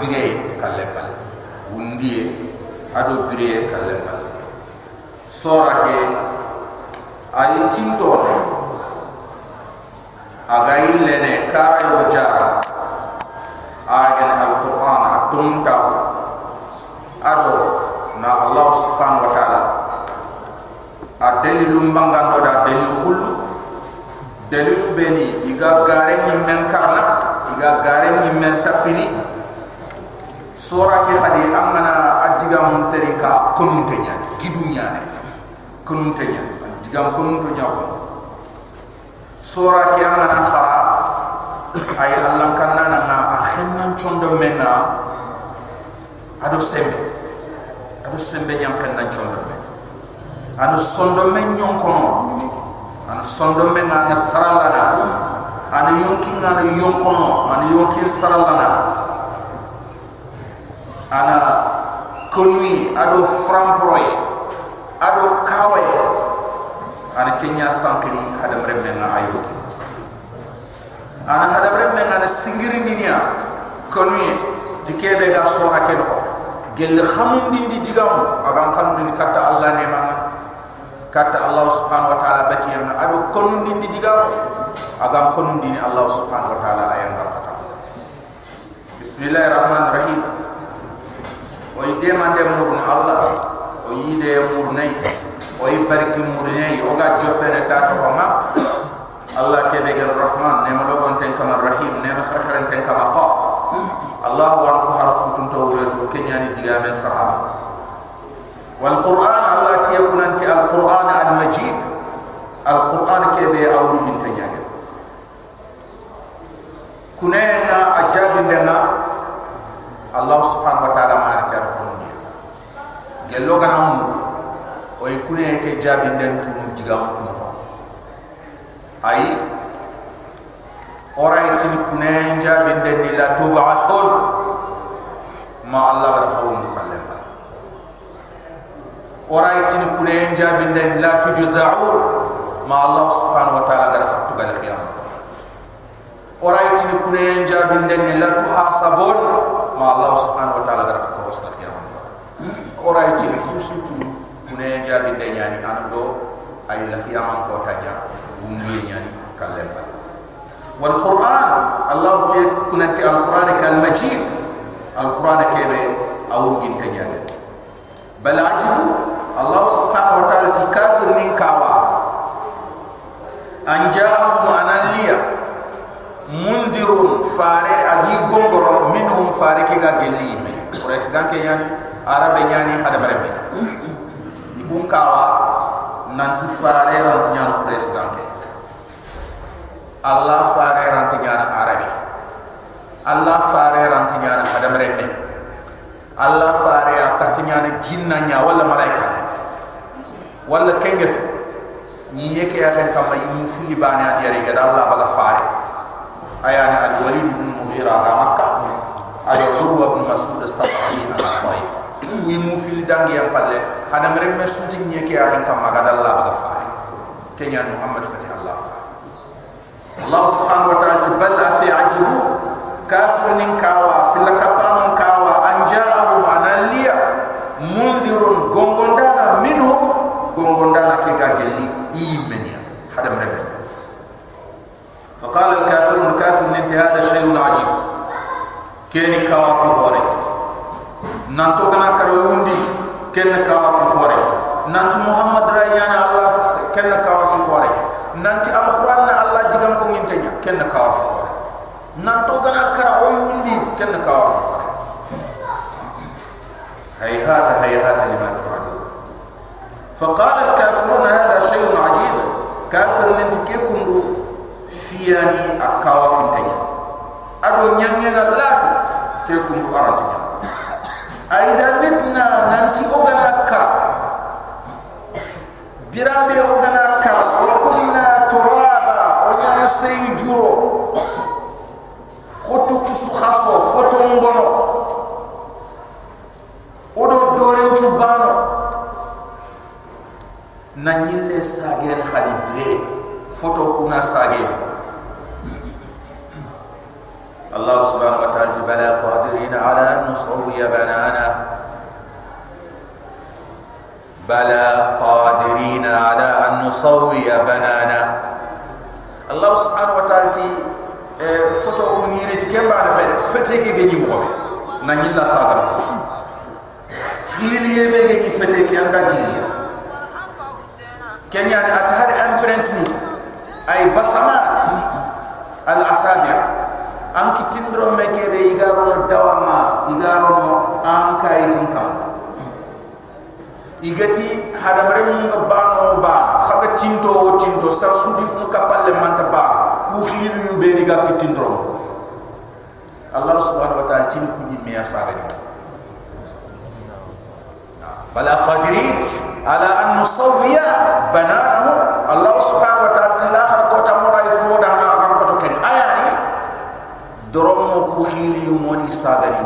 Bire kallem ba undiye ado bire kallem ba sora ke ayi tinto aga illene kara yo jara agen alquran atunta. Ado na allah subhanahu wa taala. Adelilu mbangando da delilu khullu delilu beni iga gare ni men karna. Iga gare ni men sura ke hadi amana adiga mun terika kunun tenya gidunya ne kunun tenya diga kunun tenya ko sura ke amana khara ay allah kanna na na akhennan chondo menna ado sembe. Ado sembe nyam kanna chondo men. Ado sondo men nyon kono. Ado sondo men na saralana ado yonkin na yonkono ado yonkin saralana ana konui ado framproy ado kawe ana kenya sankiri adam remme na ayo ana adam remme na singiri ninia konui dikede ga sora kedo gel khamun dindi digam agam dindi kata allah ne mama. Kata allah subhanahu wa taala batiyana ado konun dindi digam agam konun dindi allah subhanahu wa taala ayan kata bismillahir rahmanir rahim o yi demande murni allah o yiide murnay o yi barki murnay o ga joppene ta to ma allah ke be gel rahman ne malo on ten kama rahim ne ma kharkharan ten kama qaf allah wa ko harf kutun to wure to kenyani diga men sahaba wal qur'an allah tiyakun anti al qur'an al majid al qur'an ke be awru bin tanyage kunena ajabi dana allah subhanahu wa ta'ala jabin den tu digam ko ay ora itin kunen jabin den ni la tub'athun ma Allah wa khawm kallam ora itin kunen jabin den la tujza'un ma Allah subhanahu wa ta'ala gar khattu gal khiyam ora itin kunen jabin den ni la tuhasabun. Ma Allah subhanahu wa ta'ala gar khattu gal korai ti kusuku kuna ya jabi de yani anado ay la fi am ko taja umbi yani kallem ba wal qur'an allah ti kuna ti al qur'an kal majid. Al qur'an ke be awu gin ta jabe bal ajibu allah subhanahu wa ta'ala ti kafir min kawa anja'ahum analiya mundirun fare agi gongoro minhum fare ke ga gelli me quraish ke yani arabe ñani hada barembe ni. Bum kawa nan tu faare ran ti ñaan president ke. Allah faare ran ti arabe allah faare ran ti ñaan hada barembe allah faare a ta jinna ñaa wala malaika wala kengef ni yeke ya ren kam ay mu fili baani ad yare ga dalla bala faare ayani al walid ibn mughira ala makkah ala urwa ibn mas'ud astaghfirullah yimu fili dangi ya palle adam remme suti nyeke ya kan kama gada Allah baga fare kenya muhammad fatih Allah fare الله سبحانه وتعالى بل أفي عجبوا كافر كاوا في لكبان كاوا أن جاءهم أنا ليا منذر غنغندانا منهم غنغندانا كيغا جلي إيمانيا هذا من ربنا فقال الكافرون كافر ننت هذا شيء عجيب كيني كاوا في هوري نانتو كنا كروندي كن كاوا في هوري نانتو محمد رأينا الله كن كاوا في هوري nanti alquran na allah digam ko ngin tanya ken ka wa fore nan to gana kara o yundi ken ka wa fore hayhata hayhata lima tu'adu فقال الكافرون هذا شيء عجيب كافر نتكي كندو فياني أكاوا في الدنيا أدو نيانينا لاتو كي كندو أرانتنا aida mitna nanti ogana ka birambe ogana ka okuna turaba onya seijuro kotu kusu khaso foto mbono. Odo doren chubano na nyile sagen khadibre foto kuna sagen الله سبحانه وتعالى بلا قادرين على أن نسوي بنانا بلا قادرين على أن نسوي بنانا الله سبحانه وتعالى فتو أميري كم بعد فين فتك جني مغمي نعني الله صادر خيلي يمي جني فتك يمدا جني كنيا أتهر أمبرنتني أي بصمات الأصابع an kitin dron me ke igarono, igaro no dawama igaro no an kai kam igati hadamare mun ga ba no khaga tinto tinto sar su dif kapalle manta ba ku khiru yu be diga kitin allah subhanahu wa ta'ala tin ku di me asare ni. Bala qadirin ala an nusawwiya bananahu. Allah subhanahu wa ta'ala دروم كو هيلي موني ساغاري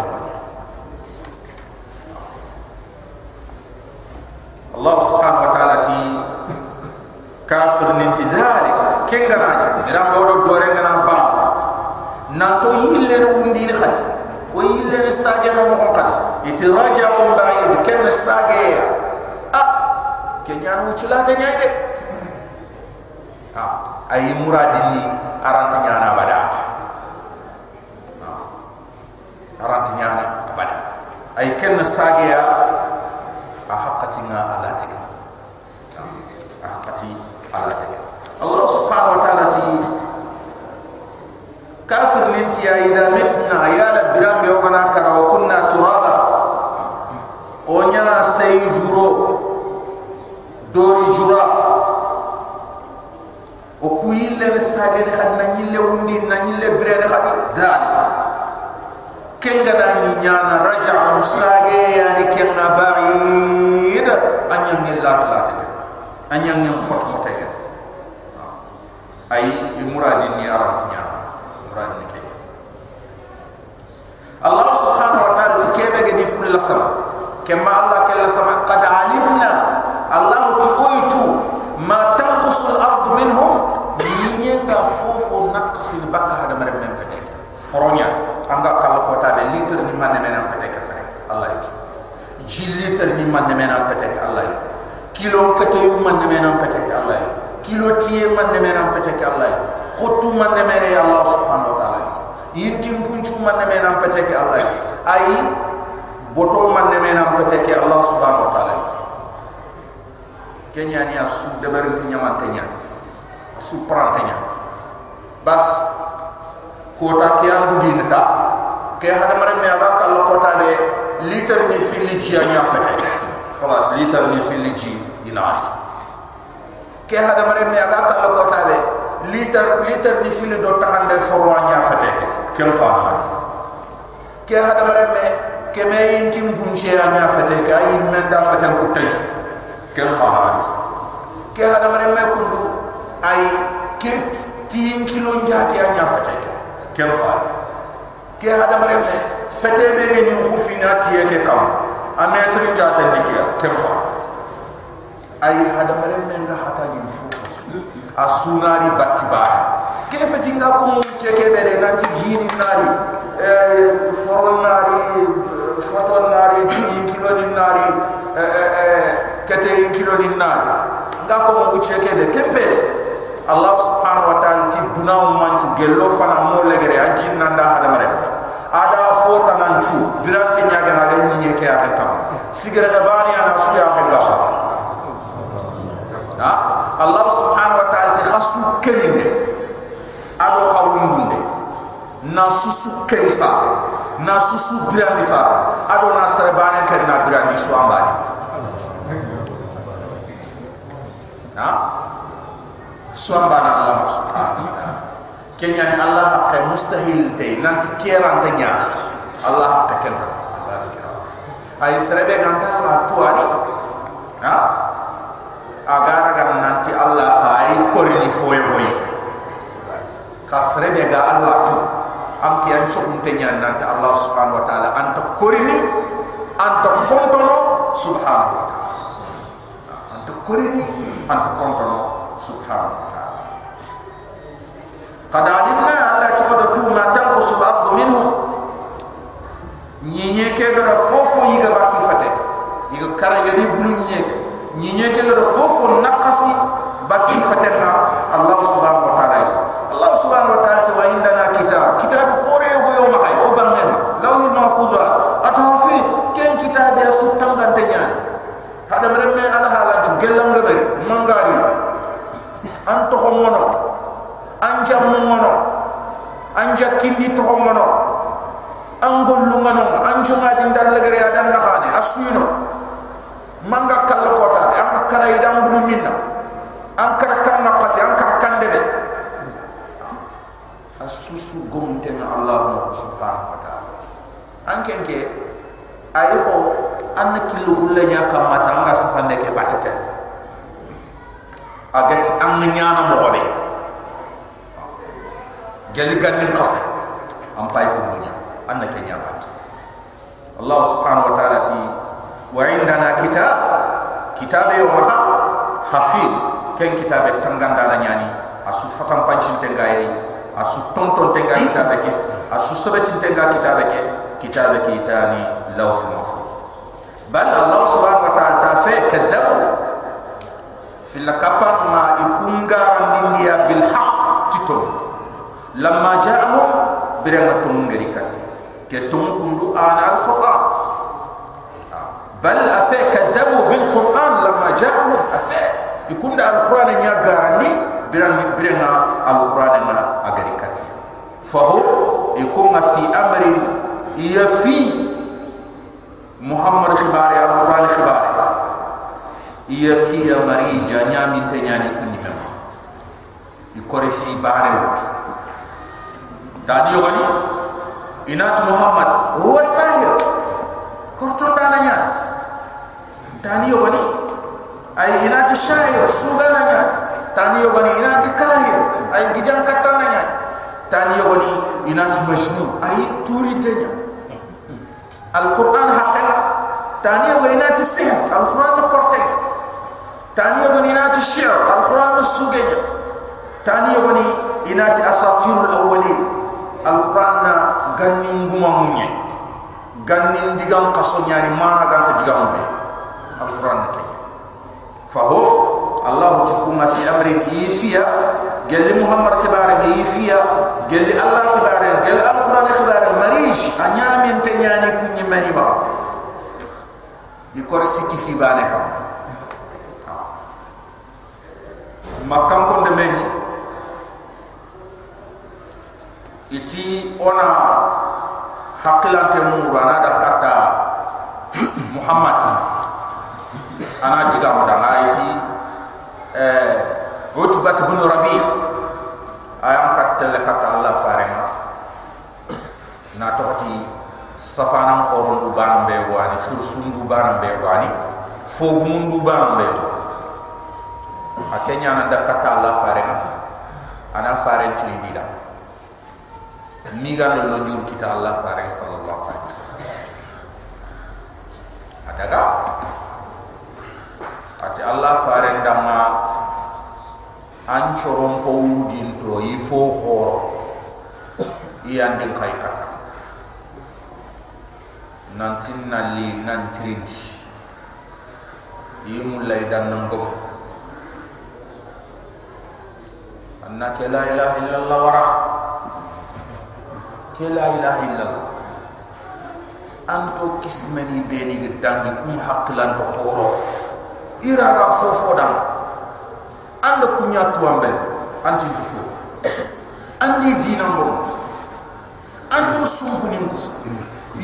الله سبحانه وتعالى تي كافر نت ذلك كينغرا رام بودو دورين غنا با نانتو يله نو ندي خات وي يله نو ساجا نو مخن خات يتراجع من بعيد كن ساجا ا كينانو تشلا تنياي دي ا اي مرادني ارانتي نانا بدا rati nyana abada ay ken sagia a haqqati nga alatika a haqqati alatika Allah subhanahu wa ta'ala ti kafir linti ya idha mitna ayala biram yogana kara wa kunna turaba. Onya sayjuro dori jura. O kuyille ne sagene khadna nyille wundi na nyille bre ne khadi zalika kenga na ni nyana raja musage yani kenga ba'id. Anya ngilla tlate anyang ngam kot kote ga ay muradi ni arat nya muradi ni ke Allah subhanahu wa ta'ala tikebe ga di kullu sama kema Allah kella sama qad alimna. Allah tuqaitu ma tanqusu al-ard minhum? Yinga fofo naqsi baka hada mare men pete foronya anga kala kota be liter ni man men am pete ka Allah itu. Jiliter ni man men am pete ka Allah itu. Kilo kete yu man men am pete ka Allah itu. Kilo tie man men am pete ka Allah itu. Khotu man men ya Allah subhanahu wa ta'ala itu. Yintim punchu man ne menam pete ke allah ay boto man ne menam pete ke allah subhanahu wa taala kenya ni asu de berinti nyaman tenya su prantenya bas kota ke am du dinta ke hada mare me aga kal kota de liter ni fili ji fete khalas liter ni fili ji dinari ke hada me aga kal kota de liter liter ni fili do tahande forwa nya fete ke? Kem fana ke hada mare me ke me intim bunche anya fete ka yin men da fete ko tay kem fana ke hada me kundu ay ke tin kilo njati anya fete kem fana ke hada mare me fete be ge ni khufina tiye ke kam a metri njata ndikia kem fana ay hada mare me nga hata jin fu a sunari batibara kefe tinga ko mo cheke bere nanti jini nari eh foron nari foton nari tin kilo ni nari eh eh kete kilo ni nari. Nga ko mo cheke de kempere allah subhanahu wa ta'ala ti duna mo manchu gello fana mo legere nanda hada mare ada fota nanchu dirante nyaga na gani ni ke a kam sigara da bani ana suya ko la ha? Allah subhanahu wa ta'ala ti khasu kerinde. Ado khawundunde na susu keri sasa na susu birandi sasa ado na sarebane keri na birandi su ambani. Ha subhanahu wa ta'ala kenya ni Allah ka mustahil te nanti te nya Allah ka kenta Allah kira. Ay serebe ganta la tuani ha? Agara gan nanti Allah ay korini foye boye kasre be ga Allah tu. Am ki an nyan nanta Allah subhanahu wa ta'ala anta korini anta kontono subhanahu wa ta'ala anta korini anta kontono subhanahu wa ta'ala qad alimna alla tuqad tu ma tanqusu al-ard minhu nyinye ke ga fofo yiga ba ki fate yiga kara ga di bulu nyinye nyinye ke ga fofo nakasi ba ki fate na Allah subhanahu wa ta'ala Allah subhanahu wa ta'ala wa indana kitab. Kitab khore yo yo mahay o bangema lawhi mahfuz ato fi ken kitab ya sutang gante nyani hada meremme ala hala ju gelam gabe mangari anto homono anja mono. Anja kindi to homono angol lu ngano anjo ngadi dal gare adan nakhane asuino. Manga kala kota. Am karay dam bulu minna. An kara kan naqati an kara kan debe asusu gomte na Allah subhanahu wa ta'ala. Anken ke ayo an kilu hulle nya kamata anga safande ke batete agat an nyana mo be gel ganin qasa am pay ko munya an ke nya Allah subhanahu wa ta'ala ti wa indana kitab. Kitabe yo maha hafid. Ken kitabe tanganda na nyani asu fatam pancin tengaye asu tonton tenga kitabe ke. Asu sabatin tenga kitabe ke. Kitabe ke itani lawh mahfuz. Bal allah subhanahu wa ta'ala ta fa kadzabu fil kapan ma ikunga ndindia bil haqq titum lamma ja'ahum birama tungari kat ke tum kundu ana al qur'an bal afa kadzabu bil qur'an lamma ja'ahum afa ikunda al qur'an nya garani biran birana al qur'an na agari kat fahu ikunga fi amrin yafi muhammad khibari al qur'an khibari yafi amari janya min tenyani kunni mem ikore fi bare wut dani yogani inat muhammad huwa sahir. Korton dananya dani yogani ay inati shair sugana nya tani yogani inati kahir ay gijan katana nya tani yogani inati majnun ay turi tenya alquran haqqala tani yogani inati sihr alquran korte تاني يغني نات الشعر القرآن السوقية تاني يغني إنات أساطير الأولين القرآن غنين غما موني غنين ديغان قصون يعني مانا غنت ديغان موني القرآن كي فهو الله تكون في أمر إيفيا قال لي محمد خبار إيفيا قال لي الله خبار قال القرآن خبار مريش أن يامين تنياني كوني مريبا يكور سيكي في بانه makam kon de meñi iti ona hakilante mu rana kata muhammad. Ana jiga mu da ayi eh utbat bin rabi. Ayam kata le kata allah farema. Na tohti safanan orun ubanbe wani sursundu banbe wani fogumundu banbe wani na da kata allah farema ana faren ci dida mi ga lo jur kita allah farema sallallahu alaihi wasallam. Adaga ati allah faren damma an coron ko wudin to yi fo horo iyandin kay kata. Nantin nali nantiriti yi mulai dan nangom anna ke la ilaha illallah wara ke la ilaha illallah. Anto kismeni beni gedangi kum haklan to horo ira ga fofo dam anda kunya tuambel anti tufu andi dina morot ando sumpuni ngut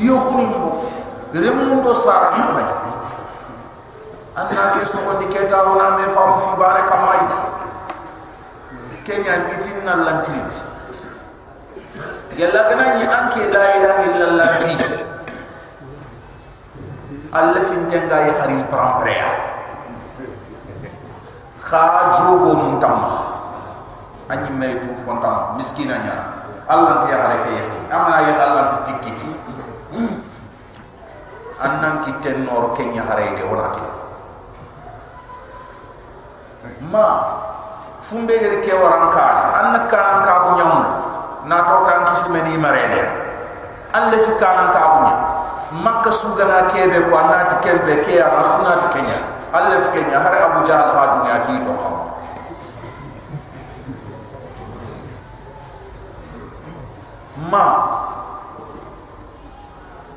yokuni ngut remundo sara kamay anda ke so ni keta wona me fam fi bare kenya itinna lantrit yalla gana ni anke la ilaha illallah bi alla fin tenga ya harim pramprea kha jogo num tamma. Anyi maytu fontam miskina nya. Allah ti ya hareke ya amana ya allah ti tikiti. Annan ki tenor kenya harede wala ki ma fumbe gere ke waran kana anna kana ka bu nyam na to kan kismeni marede. Alle fi kana ka bu nyam makka sugana kebe ko anati kembe ke ana sunati kenya alle fi kenya har abu jahal ha dunya ti to ma.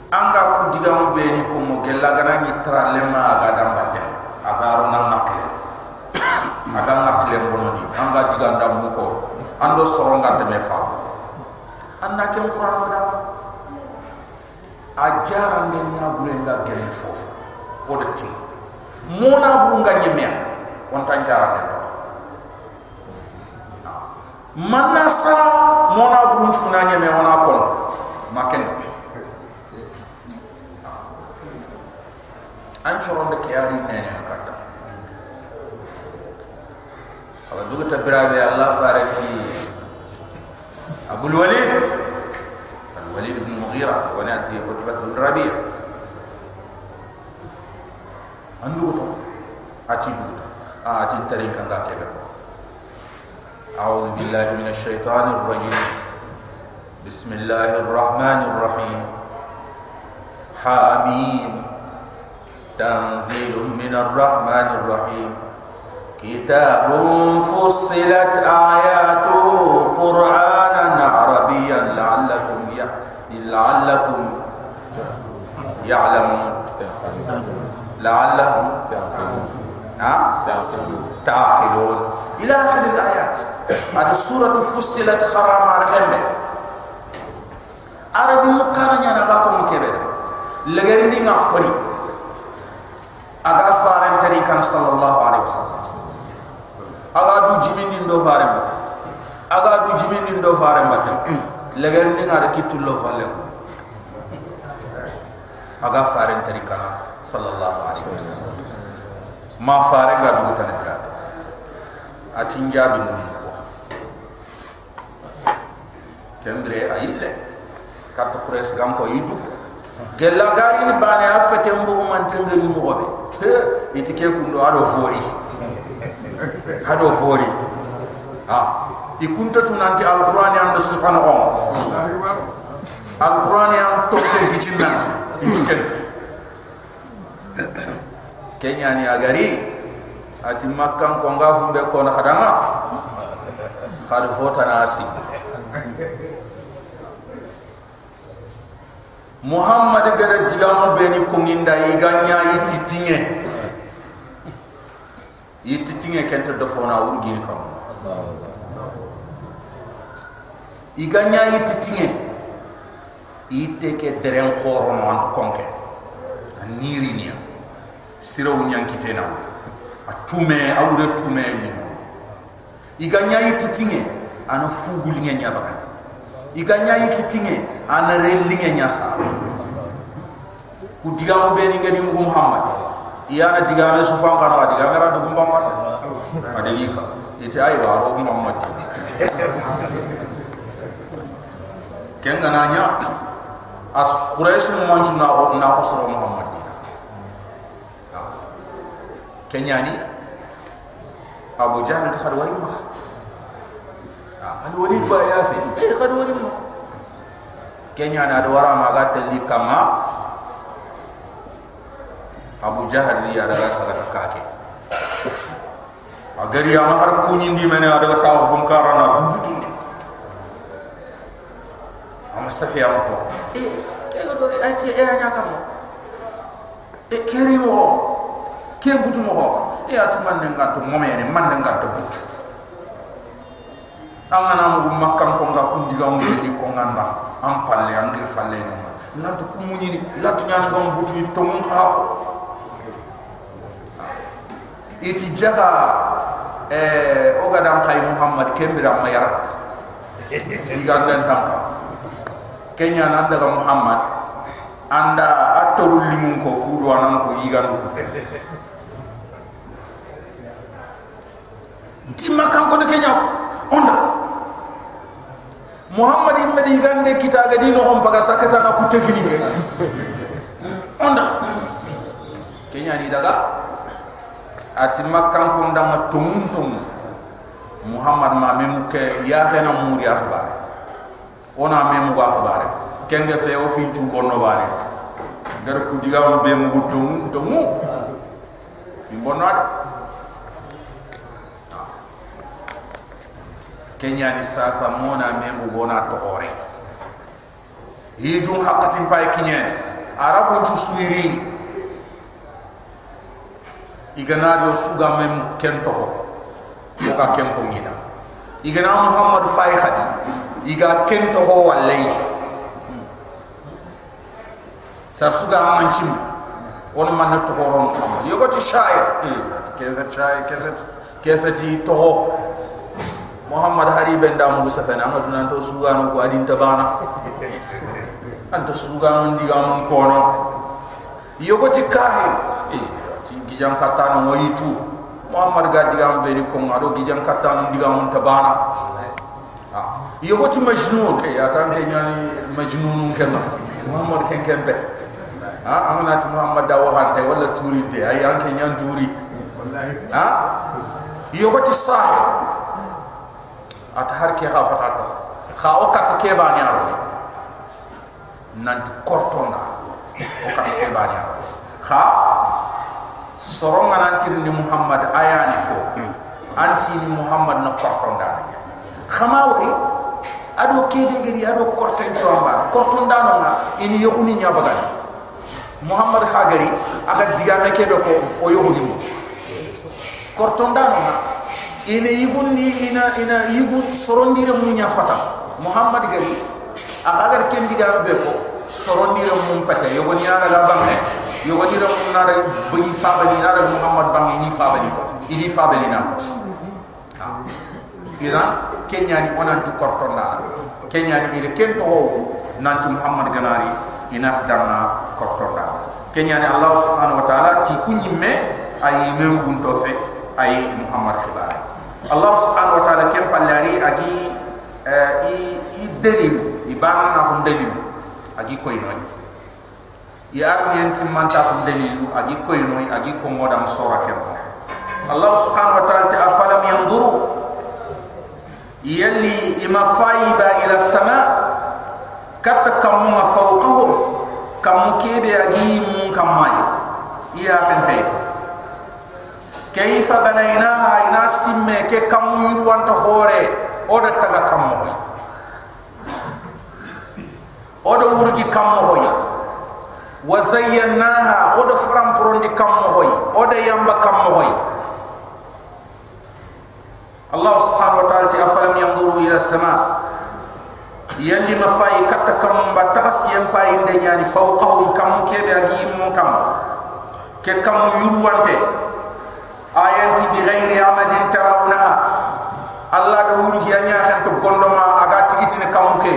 Anga ku digam be ni ko mo gella gana ni tralle ma aga dam batte makle aga makle bononi anga digam dam mu ko ando soronga de me fa anna kem qur'an da a jaran den na burenga gemme fofu. O de ti. Mona burunga nyemea. On tan jaran den manna sa mona burun chuna nyeme ona kon maken an choron de kiyari nene akata awa duguta birabe allah farati abulwalid alwalid bnu mughira wanati utbat bnu rabia an duguta ati duguta a ati tarin kanga kebe ko أعوذ بالله من الشيطان الرجيم بسم الله الرحمن الرحيم حاميم تنزيل من الرحمن الرحيم كتاب فصلت آياته قرآنا عربيا لعلكم لعلكم يعلمون لعلهم تعقلون إلى آخر الآيات هذه السورة فصلت خرام عرقمة عربي مكانا ينغاكم مكبرة لغيرني نقري أغا فارن تريكا صلى الله عليه وسلم aga du jimini ndo fare ma. Aga du jimini ndo fare ma. Hmm. Te legen ni ngare kitullo falle aga fare tari kana sallallahu alaihi wasallam. Ma fare ga du tan dira atinja du mun ko kendre ayite kat pres gam ko yidu gella gari ni bane afete mbu man tengeri mo be he itike kundo ado fori ado fori ha ikunta tunanti alqur'ani anda subhanahu wa ta'ala alqur'ani an tokke gicinna itikenti kenya ni agari ati makkan ko nga fumbe ko na kadanga khad fota na asi muhammad gada digamu beni ko nginda iganya yititinge yititinge kenta do fona urgin kam iganya yititinge ite ke deren khoro no konke niri niya siraw nyankite na atume awre tume ni. Iganya yititinge ana fugulinge nyabakan. Iganya yititinge ana relinge nyasa ku digamu be ni ngani mu muhammad iyana digame sufan kana digame ra du muhammad adika ite ay wa ro muhammad kenga nanya as quraish mu manchu na na ko muhammad kenyani abu jahan ta khadwari ma an wali ba ya fi eh khadwari ma kenyani ada wara ma ga tali kama abu jahal ni ada rasa ka kake agari ya mahar kuni ndi mene ada ta fum karana dubutundi ama safi am fo ke ga dori ati e anya kam e keri mo ke butu mo e ati man nga to mo mene man nga to butu amana mo makam ko nga kundi ga mo ni ko nganda am palle angir falle no la to ko munyi ni la to nyana ngam butu to mo ko iti jaga eh o ga dam kay muhammad kembira ma yara. Siga den tamka kenya nan daga muhammad anda atoru limun ko kudo anan ko yigandu ko ti makan ko de kenya onda. Muhammad ibn di gande kita ga dino on paga sakata na ku teknike onda. Kenya ni daga ati makan ko ndama tumun tum muhammad ma memu ke ya hena muri akhbar. Ona memu wa akhbar. Kenge fe o fi tu bonno bare. Gar ku diga mo be mu tumun tumu fi bonno kenya ni sasa mona memu bona to hore hijum hakatin pay kinyen arabu tu suirin igana do suga mem kento ko ka ken ko ngida igana muhammad fay khadi iga kento ho wallay sa suga manchim. On man to horon yogo ti shaye kefe shaye kefe kefe ti to muhammad hari benda mu safana ma tunan to suga no ko adin tabana. Anta suga no diga man kono. Yogo ti kahin eh gijan katano mo yitu muhammad ga diga am be ko ngado gijan katano diga mun tabana. Ah yogo ti majnun. Eh ya tan ke nyani majnun kenna muhammad ken ken be ah amana ti muhammad da wa hante wala turi de. Ay an ke nyan turi wallahi ah yogo ti sahib at har ke ha fata do kha o kat ke ba ni aro nan kortonda o kat ke ba ni aro kha soronga nantir ni muhammad ayani ko anti ni muhammad na kortonda khama wori ado kebe gari ado korton chamba kortonda no nga ini yokuni nya bagal muhammad khagari aga digame kebe ko o yokuni mo kortonda no nga ini yigun ni ina ina yigun sorondire mu nya fata muhammad gari aga gar ken digame be ko sorondire mu pete yogoni ara ga bamne yogoni ra mu na re bani fabani na re muhammad bangi ni fabani ko ini fabani na. Ira kenya ni onan tu kortonda kenya ni ile ken to nan tu muhammad ganari ina dama kortonda kenya ni allah subhanahu wa taala ti kunyimme ay men gunto fe ay muhammad khibar allah subhanahu wa ta'ala kem pallari agi i i dalilu i bana na hum dalilu agi koy noy i arnien timmanta hum dalilu agi koy noy agi ko moda sura kem allah subhanahu wa ta'ala ta afalam yanzuru yalli ima faiba ila sama. Katta kamu fawqahum kamu kebe agi mun kamai. Iya kan tay kayfa banaynaha ina simme ke kamu yurwan to hore oda taga kamu hoy oda wurgi kamu hoy wa zayyanaha odo faram prondi kam mohoy odo yamba kam mohoy allah subhanahu wa ta'ala ti afalam yanzuru ila sama yandi mafai katta kam batas tahas yan pay inde nyani fawqahum kam kebe agi mon kam. Ke kam yurwante. Ayanti bi ghairi amadin tarawunaha. Allah do wuru giya nyaatan to gondoma aga tikitini kam ke.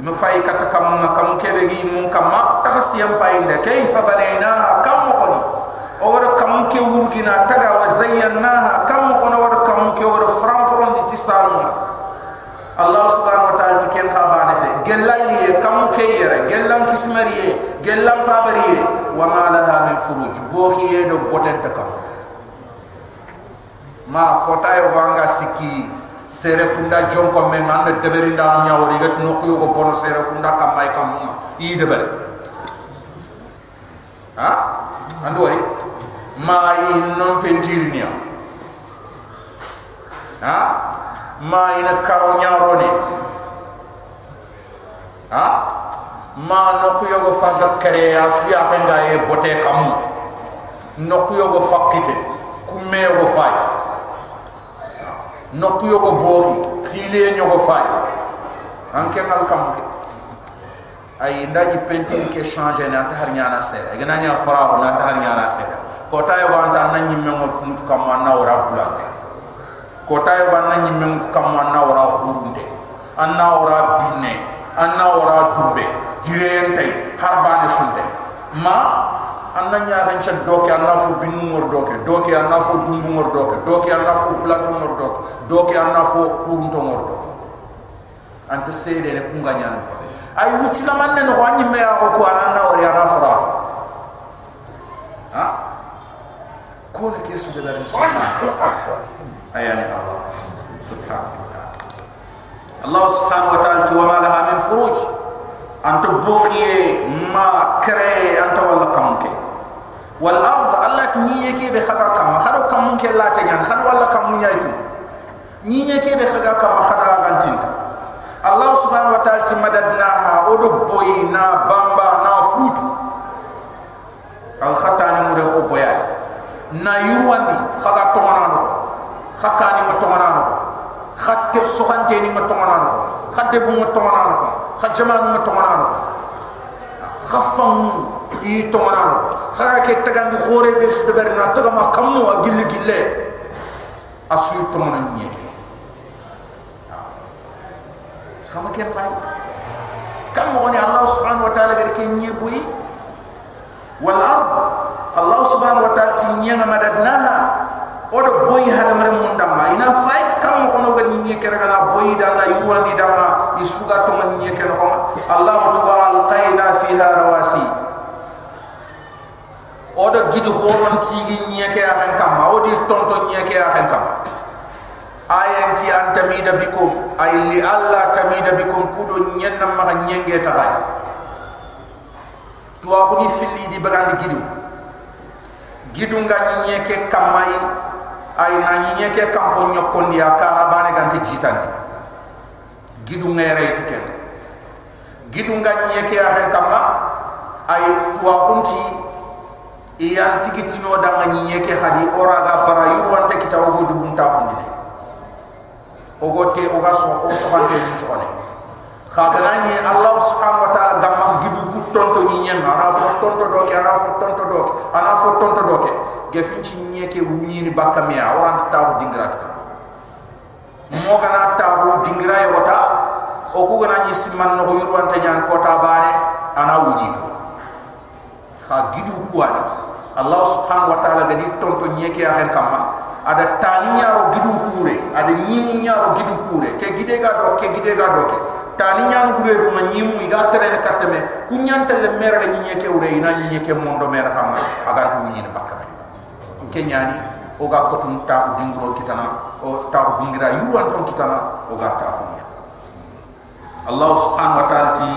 ima fay kata kam ma kam kebe gi mun kam ma tahsiyam payinde kayfa balayna kam mo koni. O wor kam ke wurgina taga wa zayyana kam mo kono kam ke wor frampron di tisaluna allah subhanahu wa ta'ala tiken khabane fe gelal liye kam ke yere gelal kismariye gelal pabariye wa ma laha min furuj. Bo hiye do boten takam ma kota wanga sikii sere kunda jonko men anda deberinda nyawori gat nokku yo bono sere kunda kam may kam yi debere ha? Ando wari ma yi non pentirnia ha? Ma ina karo nyarone ha? Ma no ku yogo faga kare asia penda e bote kam no ku yogo fakite ku me yogo fay no ku yogo bori khile nyogo fay. Anke ngal kam ke. Ay ndaji pentir ke changer na tar nyana sere gana nya fara na tar nyana sere ko tay wa anta nan nyimme mut kam na wara bulande ko tay wa nan nyimme mut kam na wara hurunde anna wara binne anna wara dubbe girente harbane sunde. Ma anna nya cha doke anna fu binu ngor doke. Doke anna fu dumbu ngor doke. Doke anna fu plando ngor doke. Doke anna fu hurunto ngor doke. Anta sede ne kunga nyana ay wucina manne no wanyi me ya ko anna wari ana fara ha? Ko ne ke su da dar ayani allah. Subhanahu wa ta'ala allah subhanahu wa ta'ala wa ma laha min furuj anta bughiye ma kare anta wala kamke wal ard allah ni yake be khaga kam kharo kam ke la ta nyan kharo wala kam nyay ko ni yake be khaga kam khada gantinta allah subhanahu wa ta'ala timadadnaha odo boy na bamba na futu khatte sohante ni ma tongana no khadde bu ma tongana no khajama ma tongana no khafam i tongana no khaga ke tagandi khore be su deber na taga ma kammu a gille asu tongana ni khama ke pay kam mo ni allah subhanahu wa ta'ala gari ke nyebui wal ard. Allah subhanahu wa ta'ala ti nyanga madadnaha odo boy hada mare mun damma ina fay kam mo kono gani nyi kere kana boy da na yuwandi damma isuga to man nyi kere ko allah ta'ala alqaina fiha rawasi. Odo gidu horon tigi nyi kere han kam odi tonto nyi kere han kam. Ayanti antamida bikum. Ay li alla tamida bikum. Kudo nyenna ma nyenge taay tuwa ko ni filli di bagandi gidu gidu nga nyeke kamai ay na nyeke kampo nyokondi akara bane ganti jitandi gidu ngere tiken gidu nga nyeke ahen kama ay tuwa kunti iyan tikitino da nga nyeke hadi oraga bara yuwante kitawo du bunta hondine ogote oga so o so bande ni chone khadanani allah subhanahu wa ta'ala gamma gidu ku tonto ni nyen ana fo tonto doke ana fo tonto doke ana fo tonto doke ge fin ci wuni ni bakka mi awran ta tawo dingra ta mo gana tawo dingra e wata o ku gana ni simman no yuru anta nyan ko ta bare ana wuni to kha gidu kuani allah subhanahu wa ta'ala gadi tonto nyeke a hen ada tani nyaro gidu kure. Ada nyimu nyaro gidu kure. Ke gide ga do ke gide ga do ke tani nyano gure do ma nyimu iga tere ne katame kunyanta le mera ga nyeke ure ina nyeke mondo mera kamma aga tu nyine bakame. Ke nyani o ga kotum ta dingro kitana o ta dingira yuwan ton kitana o ga ta kunya. Allah subhanahu wa ta'ala ti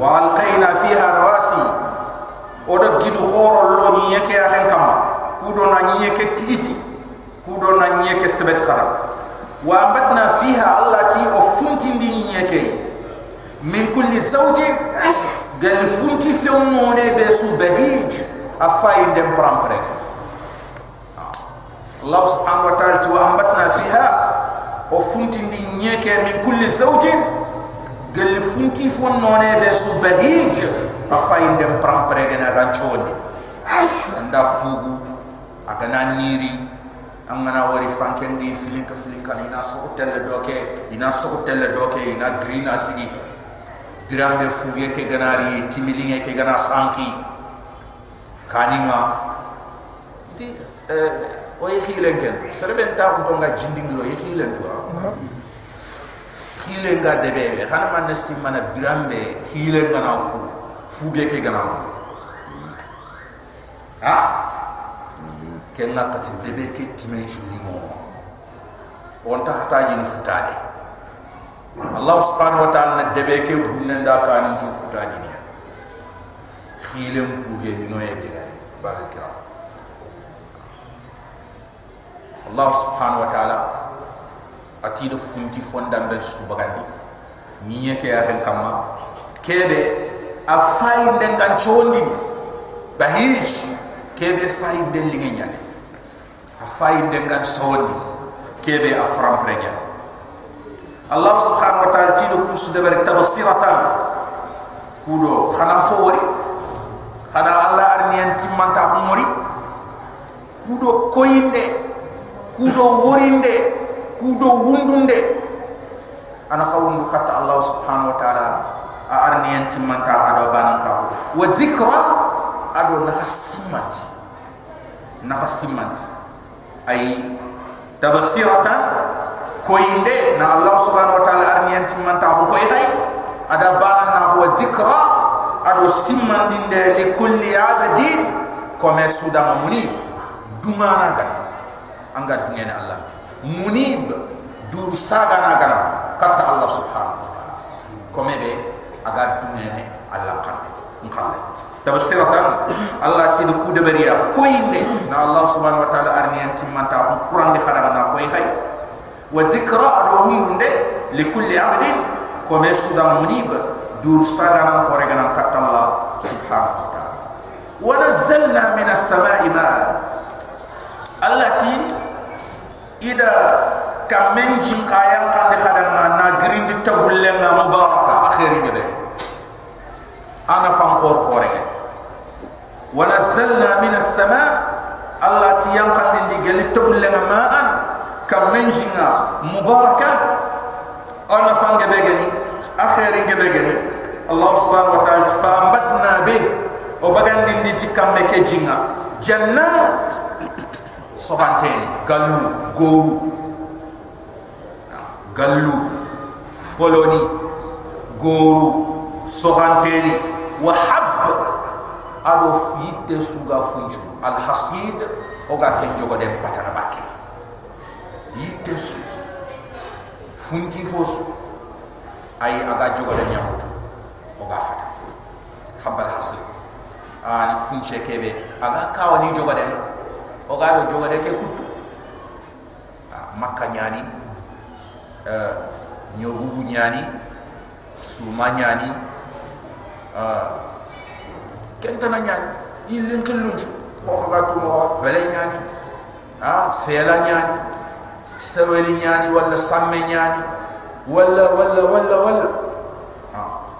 wa alqaina fiha rawasi. Odo gidu horo lo ni yeke ya hen kam kudo na ni yeke tigiti kudo na ni yeke sebet khara wa ambatna fiha allati o funti yeke min kulli zawji gal funti fi umone be su bahij afay dem prampre Allah subhanahu wa ta'ala wa ambatna fiha o funti ndi nyeke min kulli zawjin gel funti noné be su bahij afay ndem pram pregena gan chodi anda fugu agana niri angana wari fanken di filin ka filin kan ina so telle doke ina so telle doke ina green asigi grambe fuge ke ganari timilinge ke gana sanki. Kaninga. Ti eh o yihilen ken serben ta ko tonga jindingiro yihilen to hile nga debe xana man na sim mana birambe hile nga na fu fu ge ke gana. Ha ke nga kati debe ke timen juni mo. On ta hata ni futade. Allah subhanahu wa ta'ala na debe ke bunne nda ka ni ju futade ni. Hile fu ge ni no allah subhanahu wa ta'ala ati do funti fondam be su bagandi. Ke ahen kama kebe a den kan chondi. Bahish kebe fay den lingi nyane a fay den kan sondi kebe a fram prenya. Allah subhanahu wa ta'ala ti do kusu de bari tabsiratan kudo khana fo wori khana allah arniyan timanta ko mori kudo koyinde kudo worinde. Kudo wundunde. Ana khawundu kata allah subhanahu wa ta'ala a arniyan timanta ado banan ka wa dhikra ado na hasimat na hasimat ay tabsiratan koinde na allah subhanahu wa ta'ala arniyan timanta ko koy hay ada banan na wa dhikra ado simmandinde li kulli abadin kome sudama muni dumana gan anga dungene allah munib dur saga na gana kata Allah subhanahu wa ta'ala. Kome be aga dumene Allah kanne ngale tabsiratan Allah ti du kude bariya koyinde na Allah subhanahu wa ta'ala arniyan timanta ko quran di khadama na koy hay wa dhikra adu hunde li kulli abdin kome suda munib. Dur saga na ko regana kata Allah subhanahu wa ta'ala. Wa nazzalna minas sama'i ma'a allati ida kamen jin kayan kan de khadan na na green di tabulle na mubaraka akhiri ngede ana fam khor khore wa nazzalna min as-sama allah ti yan kan di gali tabulle na ma an kamen jinga mubaraka ana fam ngede gani akhiri ngede gani allah subhanahu wa ta'ala fa amadna bi o bagandi di tikamme ke jinga jannat sohanteni gallu goru. Gallu foloni goru sohanteni wa hab ado fitte suga funju al hasid oga ken jogo dem patana bakke yitte su. Funti fosu. Ay aga jogo yamutu oga fata habal hasid. Ani funche kebe. Aga kawani jogo dem o ga do joga de ke kutu. Makka nyani nyobugu nyani suma nyani euh ken tana ñani yillin kin lunsu oh, xooxaga tumoxa bele ñani a ha, fela ñani seweli ñani walla samme ñani walla walla walla walla. Ha, a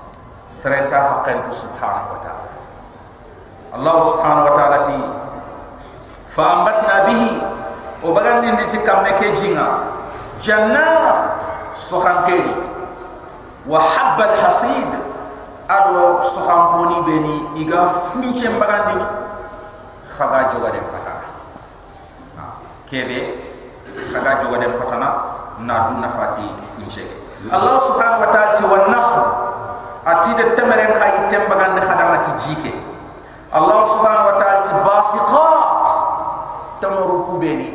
serenta haqentu kan subhanahu wa taala. Allahu subhanahu wa taala ti fa ambatna bihi. Oh, o bagandindi ti kamme ke jinga ah. jannat soxankeni wa habba alhasid ado sohamponi beni iga funche mbagandi khaga joga de patana. Kebe khaga joga de patana na du nafati funche Allah subhanahu wa ta'ala ti wan nakhl ati de temeren khay tembagandi khadama ti jike. Allah subhanahu wa ta'ala ti basiqat tamaru kubeni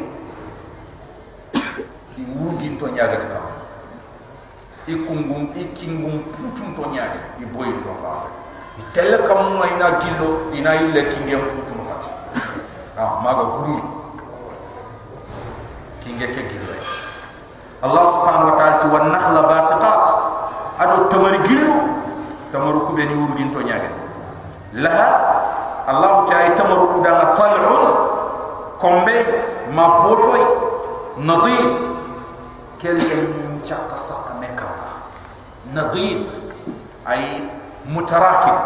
i wurgin to nyaga i kungum i kingum putun to nyaade i boy to ba i tel kam ma ina gillo ina ille kingem putun hat ah maga gurumi kinge ke gillo Allah subhanahu wa ta'ala ti wan nakhla basiqat ado tamari gillo tamaru ku beni urgin to nyaade laha Allah ta'ala tamaru ku da tal'un kombe ma botoy nadid kel chaka saka meka نظيف اي متراكم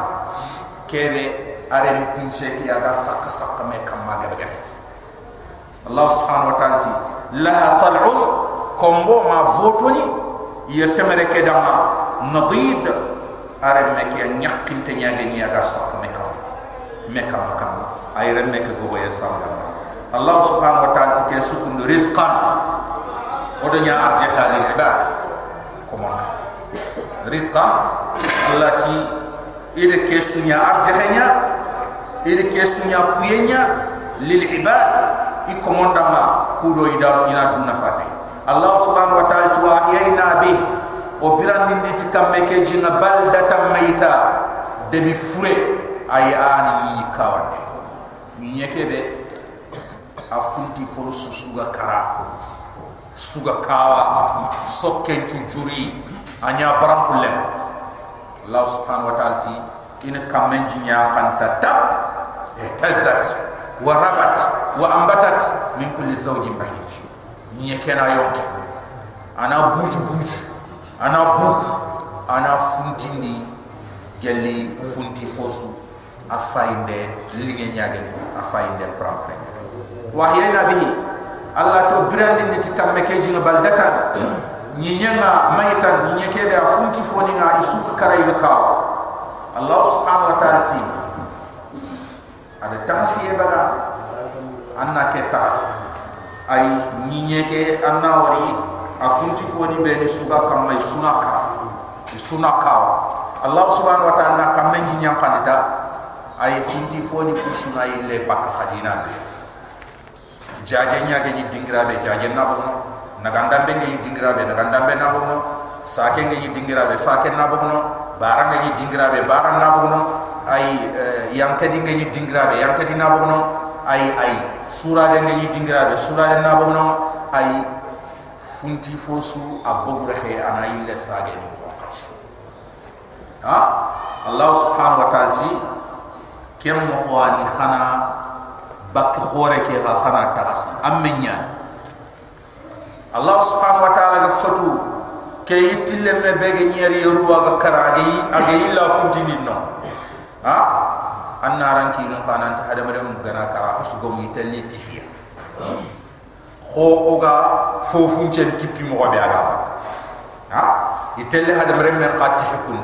كيف ارن كنشي يا دا سق سق ما كما بغني الله سبحانه وتعالى لها طلع كومبو ما بوتوني يتمرك دما نظيف ارن مك يا نيقن تنيالني يا دا سق ما كما ما كما كما اي رن مك غو يا الله سبحانه وتعالى كي سكن رزقا ودنيا ارجحا للعباد rizqan allati ida kesunya arjahnya ida kesunya kuyenya lil ibad ikomonda ma kudo idam ina duna fate allah subhanahu wa taala tuwa yaina bi obiran din di tikam meke jinna baldata mayta de bi fure ay ana yi kawande mi nyekebe afunti forsu suga kara suga kawa sokke juri anya baram kullem Allah subhanahu wa ta'ala ti in kamen jinya kanta tab ihtazat wa rabat wa ambatat min kulli zawjin bahij. Ni kena yonki ana buju buju ana bu ana funtini gelli funti fosu. Afainde lige nyage afainde prampre wahyana bihi Allah to brandi ni tikamme ke jinga baldatan nyinyanga maitan nyeke be afunti foni nga isuka karai ga Allah subhanahu wa ta'ala ti. Ada tahsi e baga? Anna ke tahsi ay nyinyeke anna wari afunti foni be ni suga kamma sunaka. Sunaka. Allah subhanahu wa ta'ala kamme nyinyang kanita ay funti foni kusuna ile bakka hadina jaje nyaage ni dingrabe jaje na bono naganda be ni dingrabe naganda be na bono sake ngi dingrabe sake na bono barang ngi dingrabe barang na bono ay yang kadi ngi dingrabe yang kadi na bono ay ay sura de ngi dingrabe sura de na bono ay funti fosu abogure he ana ille sage ni wakati. Ha? Allah subhanahu wa ta'ala ti kem mo khani khana bak khore ke ha khana tagas amenya الله سبحانه وتعالى خطو كي يتلم ما بيجي نيري يروى بكر عجي عجي لا فوجي نينو ها أنا رانكي لون كان أنت هذا مريم مغنا كارا أسقوم يتلي تفيا خو أوجا فو فوجي تبي مغا بيعابك ها يتلي هذا مريم من قاتفكم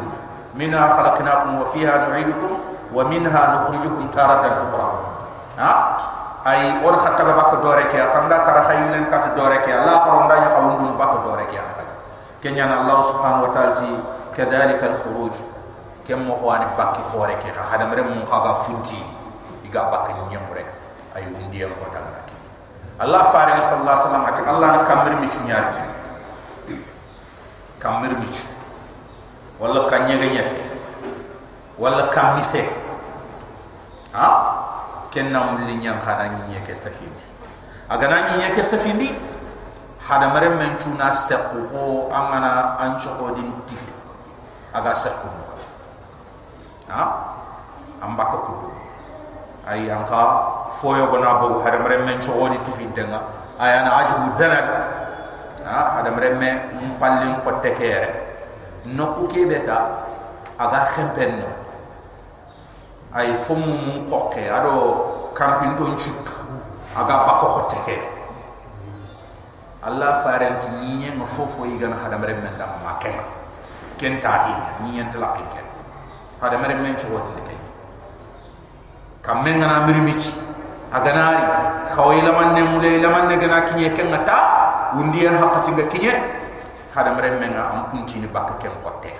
منها خلقناكم وفيها نعيدكم ومنها نخرجكم تارة أخرى ها ay or khatta ba ko dore ke xamda kara khaylen kat dore ke allah ko nda ya xawun dun ba ko dore ke kenya na allah subhanahu wa ta'ala ti kadhalika al khuruj kem mo wani bakki fore ke ha hada mere mun khaga funti iga bakki rek ay undi ko tan rek allah faare sallallahu alaihi wasallam ati allah na kamir mi ci ñaar ci kamir mi ci wala ka ñega wala kamise ha kenna mulli nyang khana nyi ke safindi aga na nyi ke safindi hada mare men tuna sekku ho amana an choko din tifi. Aga sekku ha? Amba ko kudu ay anka foyo gona bo hada mare men choko di tifi denga. Ay ana ajibu dana ha? Hada mare men pallin ko tekere nokku ke beta aga khempen no ay fomu mun kokke ado kampin don chuk. Aga bako hotte ke Allah farent niye ngo fofo yigan hadam rem men dam ma. Ken ken tahi niye tla ken hada mere men chuwa de kay kam men ngana miri mici aganari khawila man ne mule la man ne gana kinye ken ngata undi en hakati nga kinye. Hada mere men nga am punti ni bakka ken kotte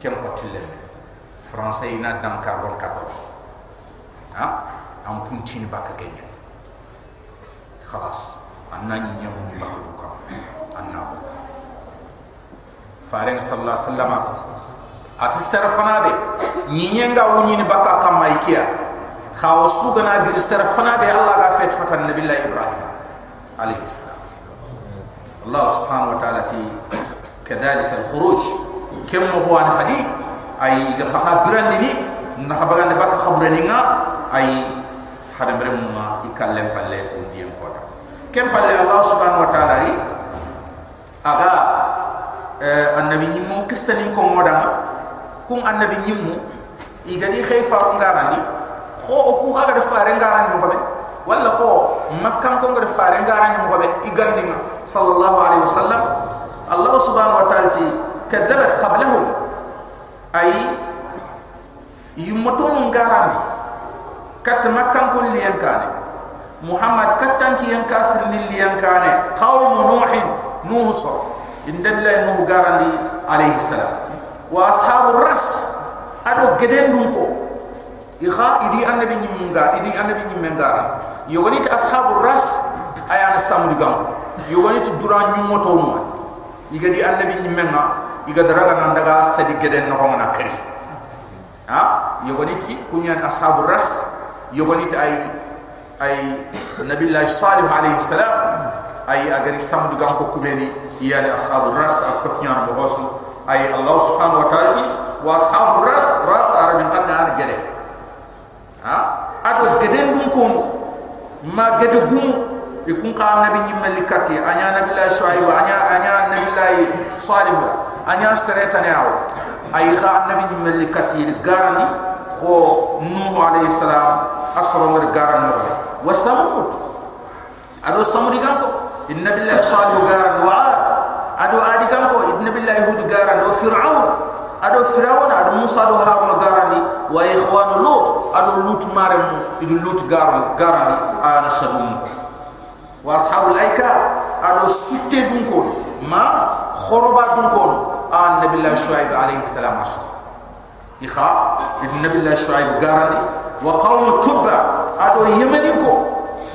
ken kotte le français ina dam carbon 14 ha am punti ni bakka kenye khalas anna ni nyamu ni bakka ko anna ko farenga sallallahu alaihi wasallam ati serfana de nyenga wuni ni baka kama ikia khaw sugana dir serfana de allah ga fet fatan nabillahi ibrahim alayhi salam allah subhanahu wa ta'ala ti كذلك الخروج كم هو عن حديث ay ga faha biran ni na ha bagan ba ka khabran ni nga ay hada bare mum ma ikalle palle o diem kem palle allah subhanahu wa taala ri aga eh annabi ni mum kissani ko moda ma kun annabi ni mum igani khayfa on kho ku ha gar fare garani mo be wala kho makkan ko gar fare garani mo be igani ma sallallahu alaihi wasallam allah subhanahu wa taala ti kadzabat qablahum ay yummatonu ngarani kat makkan ko liyan kane. Muhammad kattan ki yan kafir ni liyan kane. Qawm nuh nuh so inda billahi nuh garandi alaihi salam. Wa ashabu ras ado geden dum ko ikha idi annabi nyimunga idi annabi nyimengara yogoni ta ashabu ras ayana samu digam. Yogoni ti dura nyumoto no igadi annabi nyimenga iga daraga nan daga sadi geden no ngana kari ha? Yogoni ti kunyan ashabu ras. Yogoni ta ay ay nabi allah salih alaihi salam. Ay agari samu digam ko kubeni yani ashabu ras ak ko nyaan mo hosu ay allah subhanahu wa ta'ala wa ashabu ras ras arabin qadna ar gede. Ha? Ado geden dum ko ma gede gum e kun ka nabi nyim malikati anya nabi la shuaib anya anya nabi la salih anya sereta ne aw ay kha nabi nyim malikati garani ko nuh alayhi salam asro ngar garan mo wa samud ado samudi gam ko inna billahi salih garan wa ad ado adi kam ko ibn billahi hud garan do fir'aun ado fir'aun ado musa do harun garani wa ikhwan lut ado lut marem idu lut garan garani an sabum wa ashabul aika ado sutte dun ko ما خربا دنكون آن آه، نبي الله شعيب عليه السلام عصر إخا النبي الله شعيب قارني. وقوم تبع أدو يمنيكو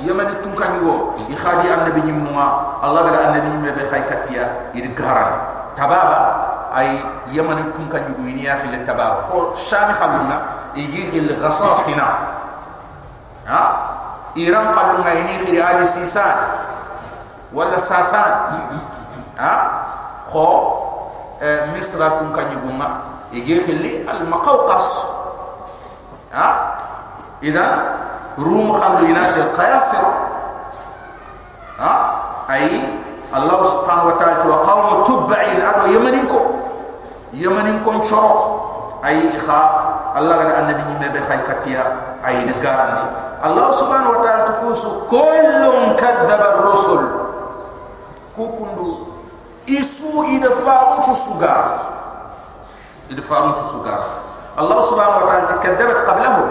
يمني تنكانيو إخا دي أن نبي نموا الله قد أن نبي نموا بخاي كتيا. إرقارن تبابا. أي يمني تنكانيو ويني أخي للتبابا. خور شام خلونا. إيجي الغصاصنا ها؟ إيران قلونا. إني آي سيسان. ولا ساسان. ha? Kho e misra tum ka nyuguma ige khili al maqawqas. Ha? Idan rum khallu ila al qayasir ha? Ay allah subhanahu wa ta'ala wa qawm tubai al adu yamanin ko yamanin ko choro ay kha allah ga annabi ni mebe khay katia ay de garani allah subhanahu wa ta'ala tukusu kullun kadhaba ar-rusul isu ina faru tu sugar. Ina faru tu sugar. Allah subhanahu wa ta'ala tikadabat qablahum.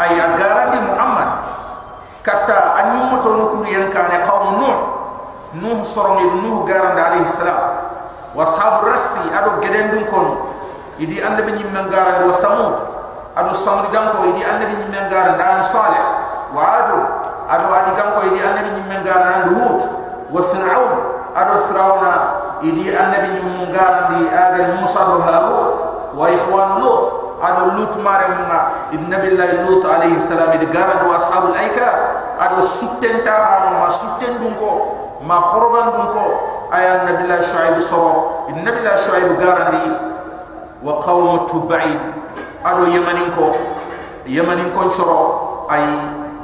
Ay agara Muhammad. Kata anyum to no kuriyan kane qaum nuh. Nuh sorong di nuh garan dari islam wa ashabur rasi adu gedendun kon. Idi anda bin yimman garan wa samud samri samud gam idi anda bin yimman garan dan salih wa adu adu adi gam ko idi anda bin yimman garan hud wa fir'aun ado fir'auna idi ande be nyimmen garandi agal musa do harun wa ikhwan lut. Ado lut mare ma ibn nabillahi lut alayhi salam de garadu ashabul aika. Ado suttenta hanu ma sutten dun ko ma khorban dun ko. Ayan nabillahi shuaib soro ibn nabillahi shuaib garandi wa qawm tubaid. Ado yamanin ko yamanin ko choro ay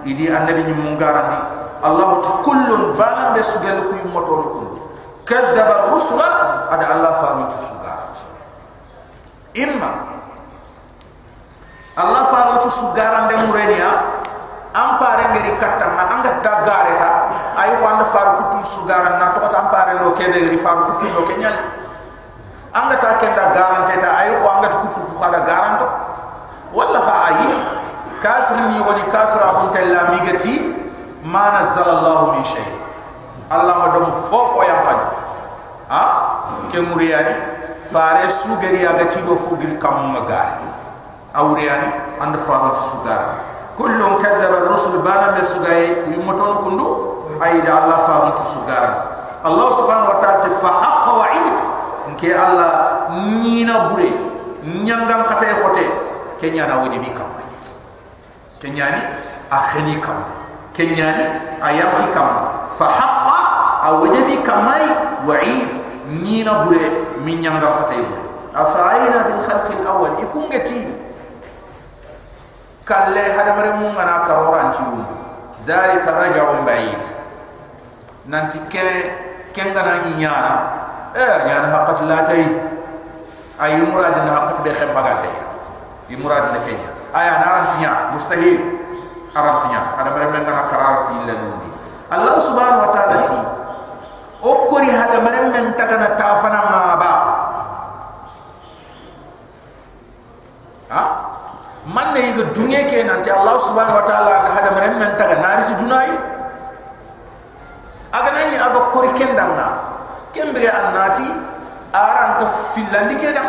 idi annabi nyum mun garandi allah ta kullun banan be sugal ku yumoto ko كذب الرسل أدى الله فهم تسوغار إما الله فهم تسوغار عند مرينيا أم بارين غيري كتر ما أنك تغاري تا أي فاند فارو كتل سوغار عندنا تقط أم بارين لو كده غيري فارو كتل لو كنيا أنك تا كندا غاران تا أي فو أنك تكتل بخارة غاران تا ولا فا أي كافر ميغولي كافر أبو تلا ميغتي ما نزل الله من شيء allah ma dum fofo ya ha? Ke muriyani fare su gari aga ti do fu gir kam ma gari awriyani and faru su gar kullun kadzaba ar-rusul bana be su gay yumoton kundu ayda allah faru su gar allah subhanahu wa ta'ala fa haqqa wa'id nke allah nina bure nyangam katay khote kenya na wodi bi kam. Kenya ni akhini kam. Kenya ni ayam kam fa haqqa awjabi kamai wa'id nina bure min nyangam katay bure afa aina bil khalq al awwal ikungati kalle hada mare mun ngana karoran ci wundu dalika raja'un ba'id nanti ke kengana nyara eh nyara haqqat la tay ay murad na haqqat be xam bagate di murad na kenya aya narantinya mustahil arantinya ada allah subhanahu wa ta'ala ti o kori hada mere men tagana tafana ma ba. Ha? Man ne yiga dunye ke nanti allah subhanahu wa ta'ala hada mere men nari dunai aga nani aga kori kendanga kembere annati aran to filandi keda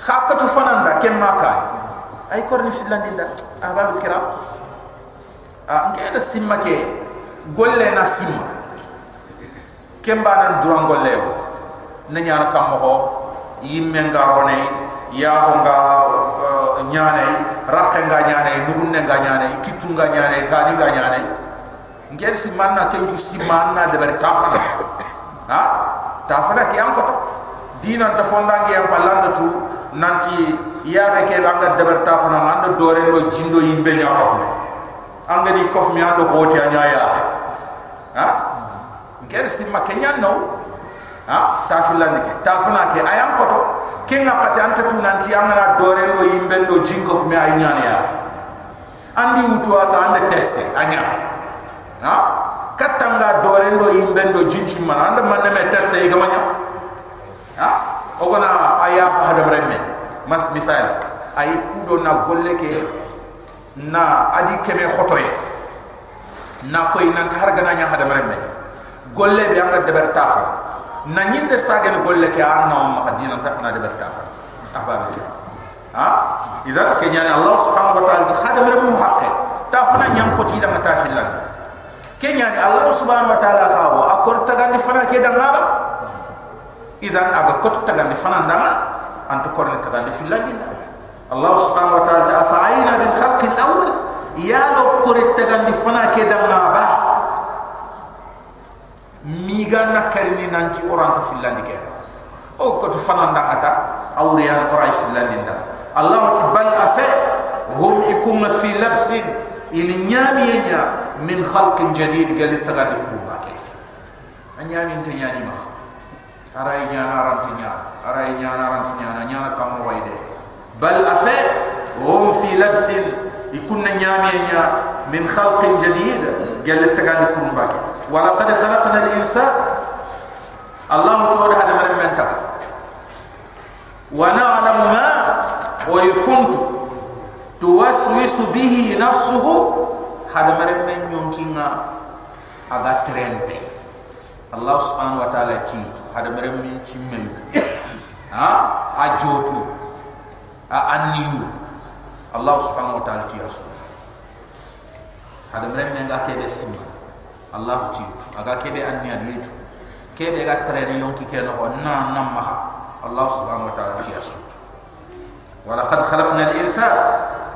khakatu fananda kemma ka ay korni filandi da ahbab kiram a nke da simma ke golle na simma kemba nan duran golle o. Na nyana kam mo yimme ngarone ya ho nga nyane rakke nga nyane nuhunne nga nyane kitunga nyane tani nga nyane ngel si manna ken ju si manna de ber tafana. Ha? Tafana ki am foto dina ta fonda am palanda tu nanti ya ke ke banga de ber tafana manda dore no jindo yimbe nya ko fne anga di kof mi ando hoti anya ya. Ha? Ngel si ma kenya no ha? Ni ke. Tafana ke. Ayam foto ken na kati anta tu nanti anga dore no yimbe no jinko fme ay nya ya. Andi wutu ata ande teste. Anya. Ha? Katanga dorendo yimbendo jinchi mana anda manne me tesse e gamanya ha? Ogona aya hada bremme mas misal ay kudo na golle ke na adi keme khotoy. Na koy nan har gana nya hada bremme golle be anga deber tafa. Na nyinde sagen golle ke anna ma hadina ta na deber tafa. Ahbab ha? Idan kenyani allah subhanahu wa ta'ala hada bremme haqqe. Tafana nyam ko ti da mata filan kenya ni allah subhanahu wa taala khawo akor tagandi fana ke dan ngaba idan aga kot tagandi fana ndama antu korni tagandi filandi nda allah subhanahu wa taala fa aina bil khalq al awwal ya lo kor tagandi fana ke dan ngaba mi ganna karini nanti oranta filandi ke o kot fana ndangata awriyan oray filandi nda allah tibal afa hum ikum fi labsin ili nyami yenya min khalq jadid gal tagadi kuba ke anyami inte nyani ma aray nyana rantinya aray nyana rantinya nyana kam wayde bal afa hum fi labs ikun nyami yenya min khalq jadid gal tagadi kuba ke wala qad khalaqna al insan allah tawada hada man menta wa na'lamu ma wa yafuntu tuwaswisu bihi nafsuhu hada mare men nyonkinga aga Ah, a allah subhanahu wa ta'ala tiya su hada mere men ga kebe simba allah ti aga kebe anniya di tu. Kebe ga tare yon ki kena ho na ma allah subhanahu wa ta'ala tiya su wa laqad khalaqna al insa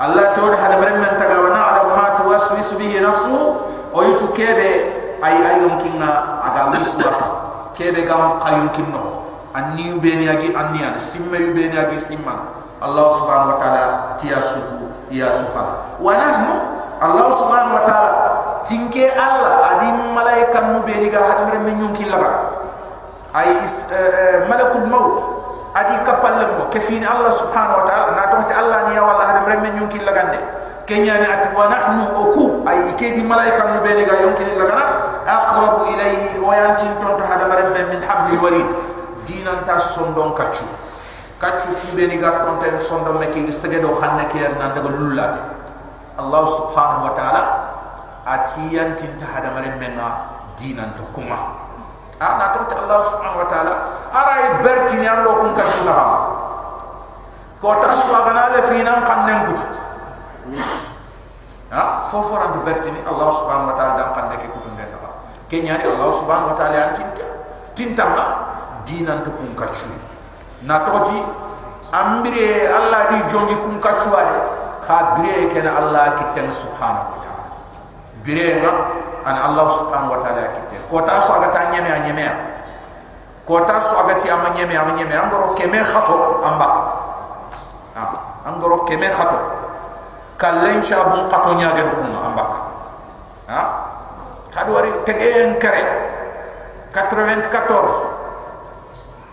allah tawda hada mere men ta ga wa na ala ma tuwaswis bihi nafsu. Oh, o yutu kebe ay ay yon ki na aga wisu wasa kebe ga qayun kinno anniyu be ni agi anniya simma yu agi simma. الله سبحانه وتعالى تيا سوتو يا سبحان ونحن الله سبحانه وتعالى تينكي الله ادي ملائكه مبيني غا حد مر من يونكي لبا اي ملك الموت ادي كبال لمو كفين الله سبحانه وتعالى ناتوت الله ني يا الله حد مر من يونكي لغاندي كنياني ات ونحن اوكو اي كيتي ملائكه مبيني غا يونكي لغانا اقرب اليه ويانتين تونت حد مر من حبل الوريد دينا تاسون دون كاتشو kachu ku beni ga ton ten sondon me ki segedo xanne ki na daga lullate allah subhanahu wa ta'ala atiyan tinta hada menga dinan to kuma ana to Allah subhanahu wa ta'ala ara berti ni allo kun kasuna ha ko ta suagana le finan kannen kutu ha fofo ran berti ni Allah subhanahu wa ta'ala dan kanne ke kutu kenya ni Allah subhanahu wa ta'ala tinta tinta ma dinan to kun kasu na toji ambire Allah di jongi kun kasu ade kha bire ken Allah kitten subhanahu wa ta'ala. Bire ma an Allah subhanahu wa ta'ala kitten ko ta so aga ta nyeme a nyeme ko ta so aga ti ama nyeme ama nyeme. Angoro keme khato amba. Ha angoro keme khato. Kallen shabun qato nyaage ko amba. Ha? Kadwari tegen kare. 94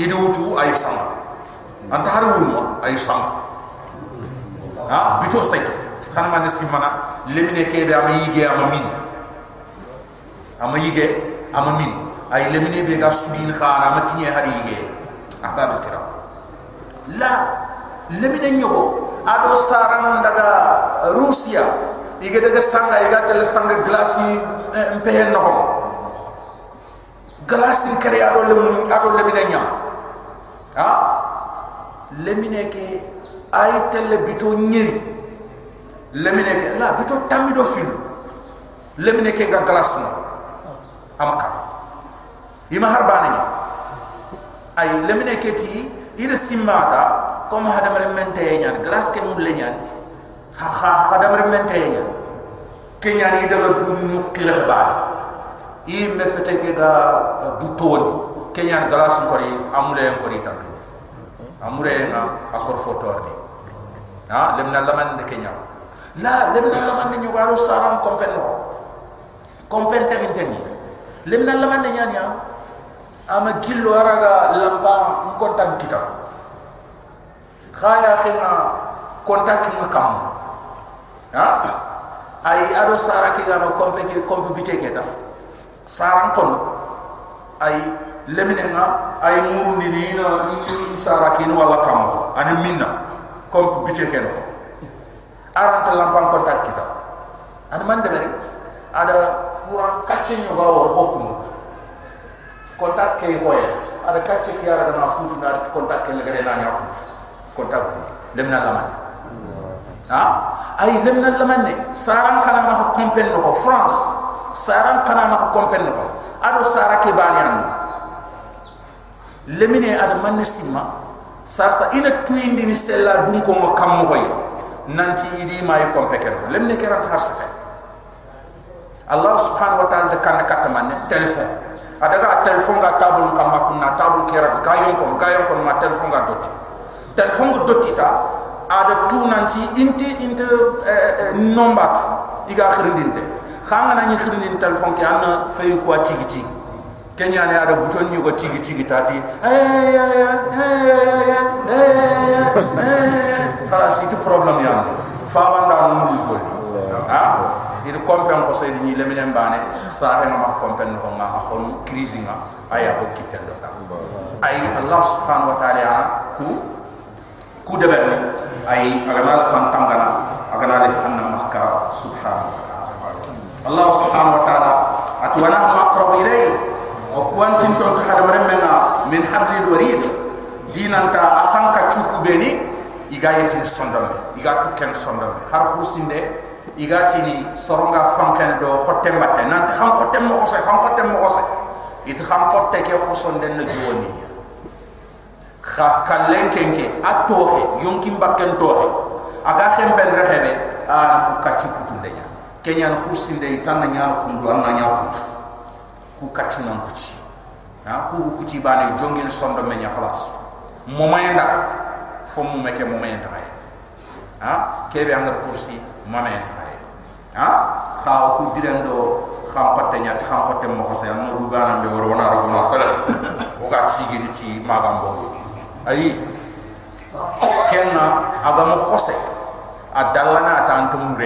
idu tu ay sama anta haru wuno ay sama ha bito sek khana man simana lemine ke be am yige am min. Am yige am min. Ay lemine be ga subin khana ma kinye hari yige. Ahbab kiram. La lemine nyogo. Ado sarana daga rusia. Yige daga sanga yiga tel sanga glasi mpehen no glasi kare ado lemine ado lemine nyam ha lemine ke ay telle bito ñeri lemine ke la bito tammi do filu lemine ke ga glace no amaka ima harbana ni ay lemine ke ti ida simata comme hadam remente ñaan glace ke mulle ñaan ha ha hadam remente ñaan ke ñaan ida ga du ñu kila ba i me fete ke ga du toni ke ñaan glace ko ri amule ko ri tammi amure na akor fotor ni. Ha lemna laman de kenya. La lemna laman ni nyugaro saram kompen no. Kompen tagin tagi lemna laman ni nyanya ama gillo araga lamba kontak kita. Khaya khina kontak makam ha? Ay ado sara ki gano kompe kompe bite ke da saram kono. Ay lemine nga ay murundi ni na ni sara ki no wala kam ani minna kompe bite ke no aranta lampam kontak kita. Ani man de ada kurang kacin yo bawo hokum kontak ke hoye ada kacin ki ara na futu na kontak ke ngare na nyakut kontak ko lemna laman. Ha? Ay lemna laman ne saram kana ma kompen no france. Saram kana ma kompen no ado sara ke banyan lemine ada man simma sarsa ina tuindi ni stella dun ko mo kam mo hoy. Nanti idi may kompeken. Lemne ke rat har safa allah subhanahu wa ta'ala de kan kat man telephone adaga telephone ga tabul kam makuna tabul kera ga yon ko ga yon ko ma telephone ga doti. Telephone ga doti ta ada tu nanti inti inte nombat. Iga khirindinte. Khanga na ni khirindin telephone ki anna fay ko tigi tigi kenya ada buton ni ko tigi tigi tati khalas itu problem ya fa banda mo ko ha? Itu kompen ko sey ni leminen bane sa he ma ko ma khon crise nga ko kitten do ay allah subhanahu wa ta'ala ku ku de berni ay agana la fan tangana agana la fan na makka subhanahu wa ta'ala. Allah subhanahu wa ta'ala atwana maqrab ilay o kwantin to to hada maremena min hablil warid dinanta akan ka chuku beni igayeti sondambe igatu ken sondambe har hursinde igati ni soronga fanken do khotte matte nan xam khotte mo se xam khotte mo se it xam khotte ke khosonde na joni kha kalen kenke atohe yonkim bakken tohe. Aga khempen rehebe a ku kachi kutunde nya kenya no hursinde itanna nya ko ndo anna nya kutu ku kachu nan kuchi ha ku ku ci bane jongil sondo me nya khalas mo mayenda fo mu meke mo mayenda ha kebe angar kursi mo mayenda ha kha ku direndo xam patte nya xam patte mo xose am ru gana be wor wona ru na fala ga sigi ni ti magam bo ayi kenna aga mo xose adallana ta antum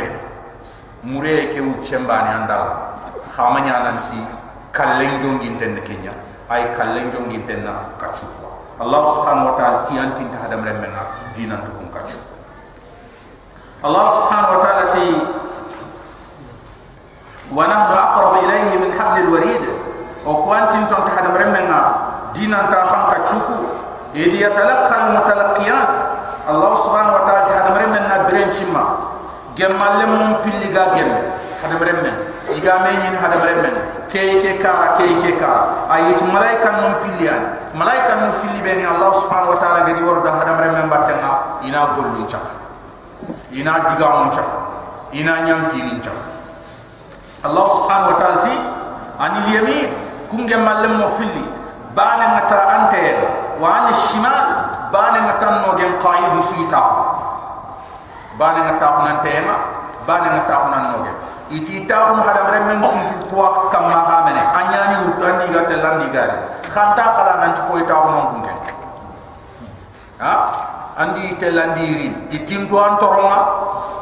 mure. Ke u chembani andal. Xama nya nan ti kallen jongin ten kenya. Ay kallen jongin ten na kachu Allah subhanahu wa ta'ala ti antin ta hadam remena dinan to kun kachu Allah subhanahu wa ta'ala ti wa nahnu aqrabu ilayhi min hablil warid. O kwantin ton ta hadam remena dinan ta han kachu idi yatalaqqa al mutalaqqiyan Allah subhanahu wa ta'ala ti hadam remena brenchima gemalle mum pilliga gemme hadam remena igame yin hadam remena kay ke kara kay ke kara ayit malaika non pilian malaika non fili ben allah subhanahu wa taala gadi warda hadam rem mbatenga ina gollu chafa ina diga mon chafa ina nyam pini chafa allah subhanahu wa taala ti ani yamin kunge mallem mo fili. Bane ngata ante wa an shimal bane ngata no gen qaid suita iti taun hada bremen ko ko kam ma ha mene. Anyani ut andi ga te landi ga khanta kala nan fo ita ko non kunge ha? Andi te landi ri itinto an toronga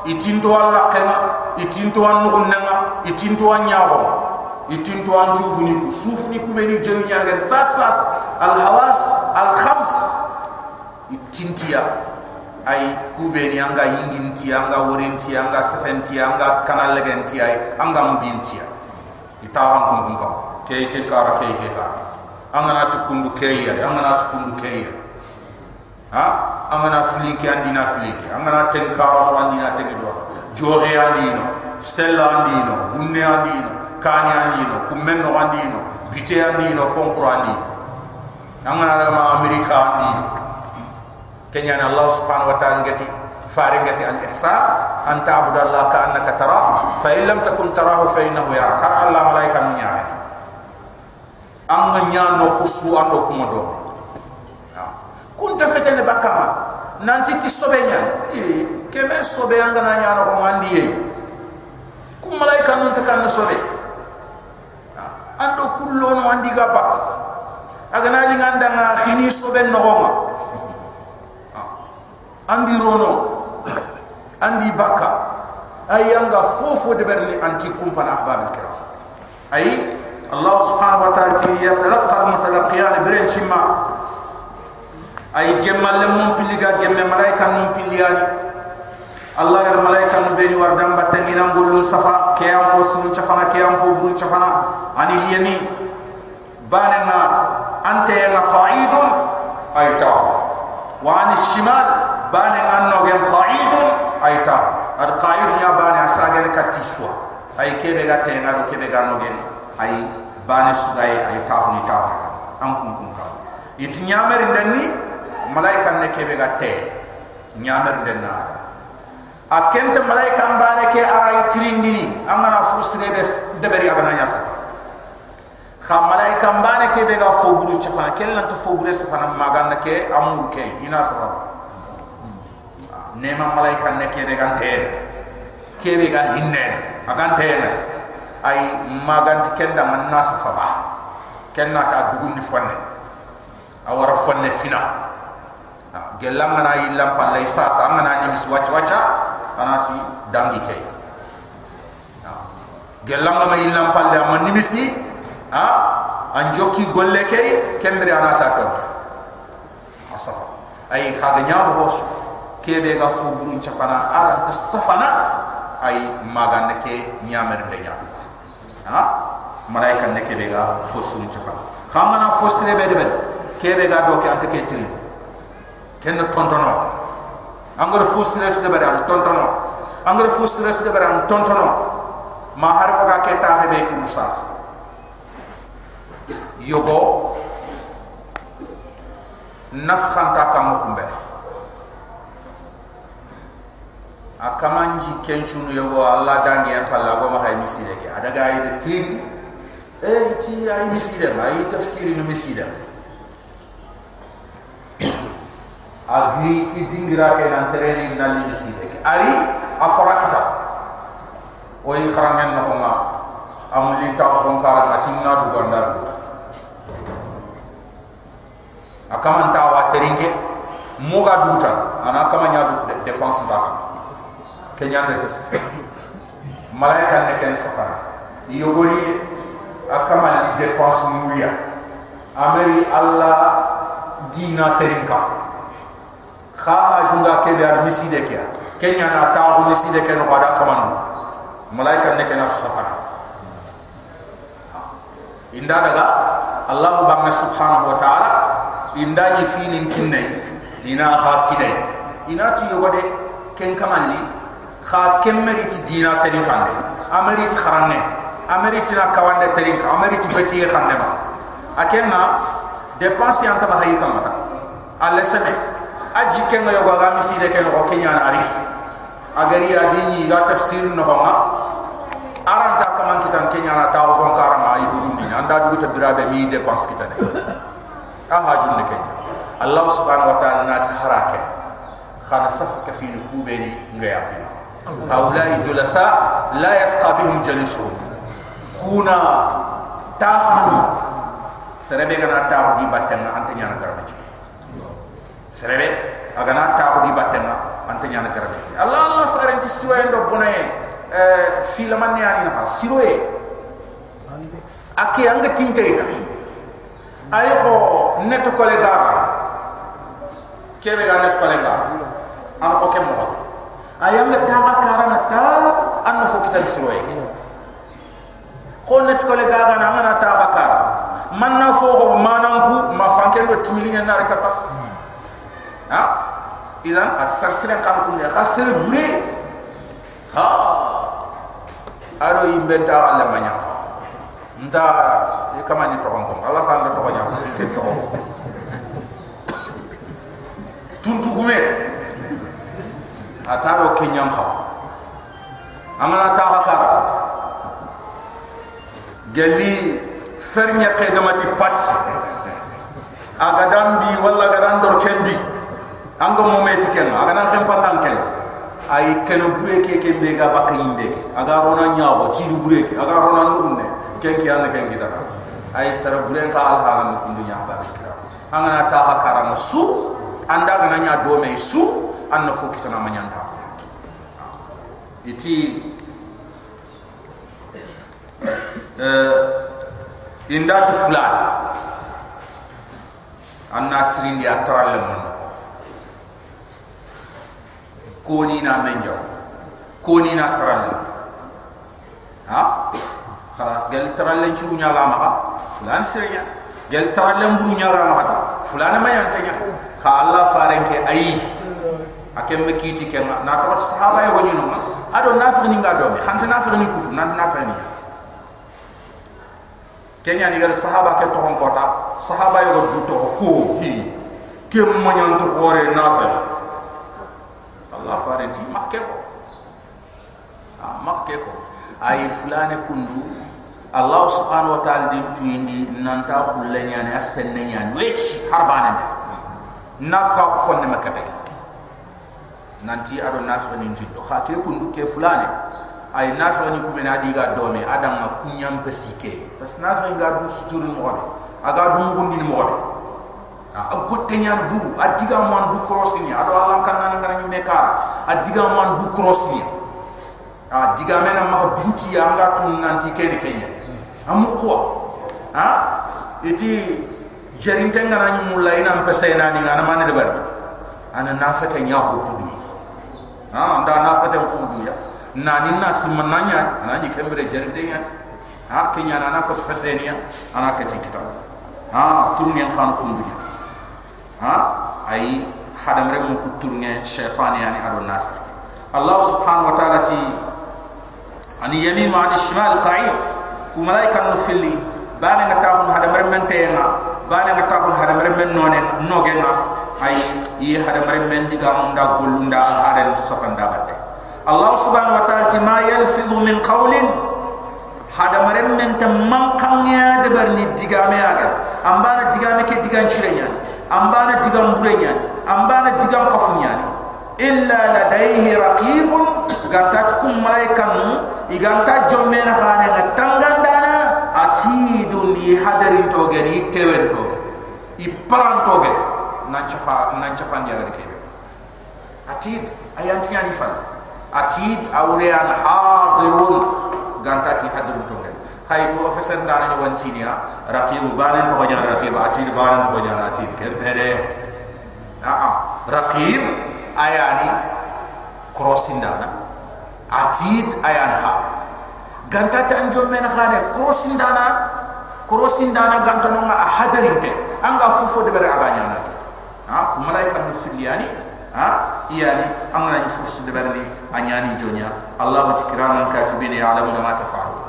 itinto an lakema itinto an nugunna itinto an nyawo itinto an chufuni ku sufuni ku beni jeyu nyaga sas sas al hawas al khams itintia ay kubeni anga yinginti anga worinti anga sefenti anga kanal legenti ay anga mbinti itawa kungun ko ke ke kara ke ke kara. Anga na tukundu ke ya anga na tukundu ke ya ha? Anga na flinki andi na flinki anga na ten kara so andi na ten do jore andi no sella andi no gunne andi no kani andi no kumenno andi no bite andi no fonkro andi anga na ma amerika andi no kenya na Allah subhanahu wa ta'ala ngati faringati al ihsan. An ta'budu Allah ka annaka tarahu fa in lam takun tarahu fa innahu yarak har Allah malaika nya am nya no kusu ando kuma do kun ta fete ne bakama nanti ti sobe nya e keme sobe anga na nya no mandi e kum malaika nun ta kan sobe. Ando kullo no andi ga bak aga na li nganda nga khini sobe no goma andi rono andi baka ay anga fofo de berni anti kumpana ahbab kiram ay allah subhanahu wa ta'ala ti yatalaqqa al mutalaqiyan birin chimma. Ay gemmal lem piliga gemme malaika mum piliyani allah gar malaika mum beni war dam batangi nam safa ke am ko sun chafana ke ko burun chafana. Ani yemi banana ante nga qa'idun ay ta anno gen qaidun aita ad qaidun ya bani asagen katiswa. Ay kebe ga te ngaro kebe ga no gen ay bani sugai ay ta ni ta am kum kum ka. It nyamer ndanni malaika ne kebe ga te. Nyamer ndanna a kenta malaika mbane ke ara itrindini amana fusre des deberi agana nyasa kha malaika mbane kebe ga foguru chafana kellan to fogure safana maganda ke amul ke. Ina sababa nema malaika ne kebe gan teen kebe gan hinne agan teen ay maganti kenda man nas kenna ka dugundi fonne. Awara fonne fina. Gelam na ilam palai sa sa ngana ni mis wach wacha anati dangi ke. Gelam na ilam palle man ni ha? Anjoki golle ke kembre anata to asafa ay khaga nyaabo hosu kebe ga fu burun chafana. Ara ta safana ay magande ke nyamer de nyabu ha? Malaika ne kebe ga fu sun chafana. Khamana fu sire be de kebe ga do ke ante ke tiri ken tontono. Angor fu sire su de bare am tontono. Angor fu sire su de bare am tontono. Ma har ga ke ta be ku sas yogo. Nafkhan ta kam khumbere akamanji kenchunu yogo Allah dangi en falla go ma hay misire ke adaga ay de trin e ti ay misire ma ay tafsiri no misire agri idingira ke nan tereni nan ni misire ke ari akora kita. O yi kharangen no ma amuli ta fon kara na tinna du gonda akaman ta wa terinke muga duta ana kama nya du dépense ba kenya de malaika ne ken safara yogori akama li dépense muya ameri allah dina terinka kha junga ke dar miside ke? Kenya na ta ko miside ke no ada kaman malaika ne ken safara inda daga allah ba subhanahu wa ta'ala inda ji filin kinne ina ha kidai ina ti yogode ken kamalli. Kha kemmeriti dina terinka de ameriti kharanne. Ameriti na kawande terinka ameriti beti khanne ma akenna dépense yanta ba hayi kamata. Alle sene aji ken yo ga misi de ken o kenya na ari agari adini ga tafsir no ma. Aranta kaman kitan kenya na taw fon karama ay dugu ni anda dugu ta birabe mi dépense kitane a hajun ne kenya. Allah subhanahu wa ta'ala na ta harake khana safaka fi kubeni ngaya haulai julasa la yasqa bihim jalisuhum. Kuna tahanu. Serebe gana tahu di batenga ante nyana garba ji serebe agana tahu di batenga ante nyana garba ji allah allah farenti siwa endo bonay eh filaman ni ani na siroe. Ake anga tinte ita. Ay ko net kolega kebe ga net kolega am ko kem mo ayanga taga karana ta anna fo kitan siroe ko net kolega ga na ngana taga karana man na fo ko manan ku ma fanken do timilinga na rekata ha? Idan at sarsire kan ku ne khasir bure. Ha? Aro imbenta alla manya nda e kama ni togon ko alla fa nda te to tuntu gume ataro kenyam kha amana ta bakara gali fernya ke gamati pat aga dambi wala aga dandor kendi ango mometi ken aga nan kem pandan ken ay ken bure ke ke be ga bakay inde ke aga rona nyaabo ci du bure ke aga rona nurunne ken ki yalla ken gitara ay sara bure ka al haram ni kundu nya ba kira anga na ta karam su anda ga nya do me su anna fu kitana manyanta iti uh, indatu fulan. Anna trindi atral le mon ko ni na menjo ko na tral ha? Khalas gal tral le churu nya ga fulan sirnya. Gal tral le mburu nya ga ma fulan ma yan tanya kha allah farenke ayi akem me kiti ken na to sahaba e woni no ado nafiq ni nga do me khanta nafiq ni kutu. Nan nafiq ni. Kenya ni gar sahaba ke to hon kota sahaba yo du to ko hi kem mo nyon to hore nafe allah farenti makke ko ah makke ko ay fulane kundu allah subhanahu wa ta'ala dim tuindi nanta khulanya ni asenne nyani wechi harbane de nafa ko fonne makate nanti ado nafa ni tiddo kha ke kundu ke fulane. Ay nafa ni kumene adi ga dome adam ma kunyam pesike pas nafa nga du sutur mo be aga du mo gondi mo be a gotte nyaan du adiga mo an du crossing ado allah kan nan ngara ni mekara. Adiga mo an du crossing a diga mena ma duti ya nga tun nanti kene kenya amu ko ha? Iti jarin tenga na nyum mulai na mpesa ina ni ngana mane de bar ana nafata nya ko pudu ha nda nafata ko pudu ya. Nani na simananya anani kembere jardenya ha kenya na ko fesenia ana ka tikita ha turni an kan kundu ha? Ai hadam rek mu kuturne shaytan yani ado nafir allah subhanahu wa ta'ala ti ani yamin wa ani shimal qa'id ku malaika no filli bani na tahun hadam rek men tayna bani na tahun hadam rek men none nogenga ai yi hadam rek men diga munda golunda aren safanda badde Allah subhanahu wa ta'ala ti ma yalfidhu min qawlin. Hada maram men tam man kanya de barni digame aga ambana digame ke digan chirenya ambana digam burenya ambana digam kafunya illa ladayhi raqibun. Gantat kum malaikan iganta jommena khane na tanganda atidun i hadarin toge ni tewen toge i paran toge nan chafa nan chafa ndiaga de kebe atid ayanti yani fal atid awre an hadirun gantati hadirun toge hay to officer ndana ni wantinia raqib banen to ganya raqib atid banen to ganya atid ke bere ah raqib ayani crossindana atid ayan hadir ganta ta anjo men khane krosindana krosindana ganta no ma hadarinte anga fufo de bere aganya na ha? Malaika no filiani ha? Iyani anga ni fufo de bere ni anyani jonya. Allah tikraman katibina ya'lamuna ma tafa'alu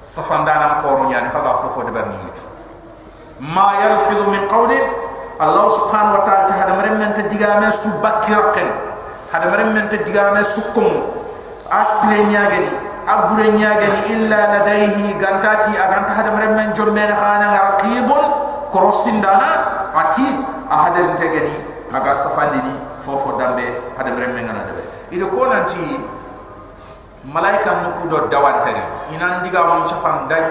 safandana ko nyani khaga fufo de bere ni ma yalfidu min qawlin allah subhanahu wa ta'ala ta hada maren men ta digame subakirqin. Hada maren men ta digame sukum. Asle nyageni abure nyaage ni illa ladayhi gantati aganta hada men jomme na khana raqibun krosindana ati ahadar tegani aga safandini fofo dambe hada men ngana dabe ido ko nanti malaika nuku do dawantari inan diga mon chafan dan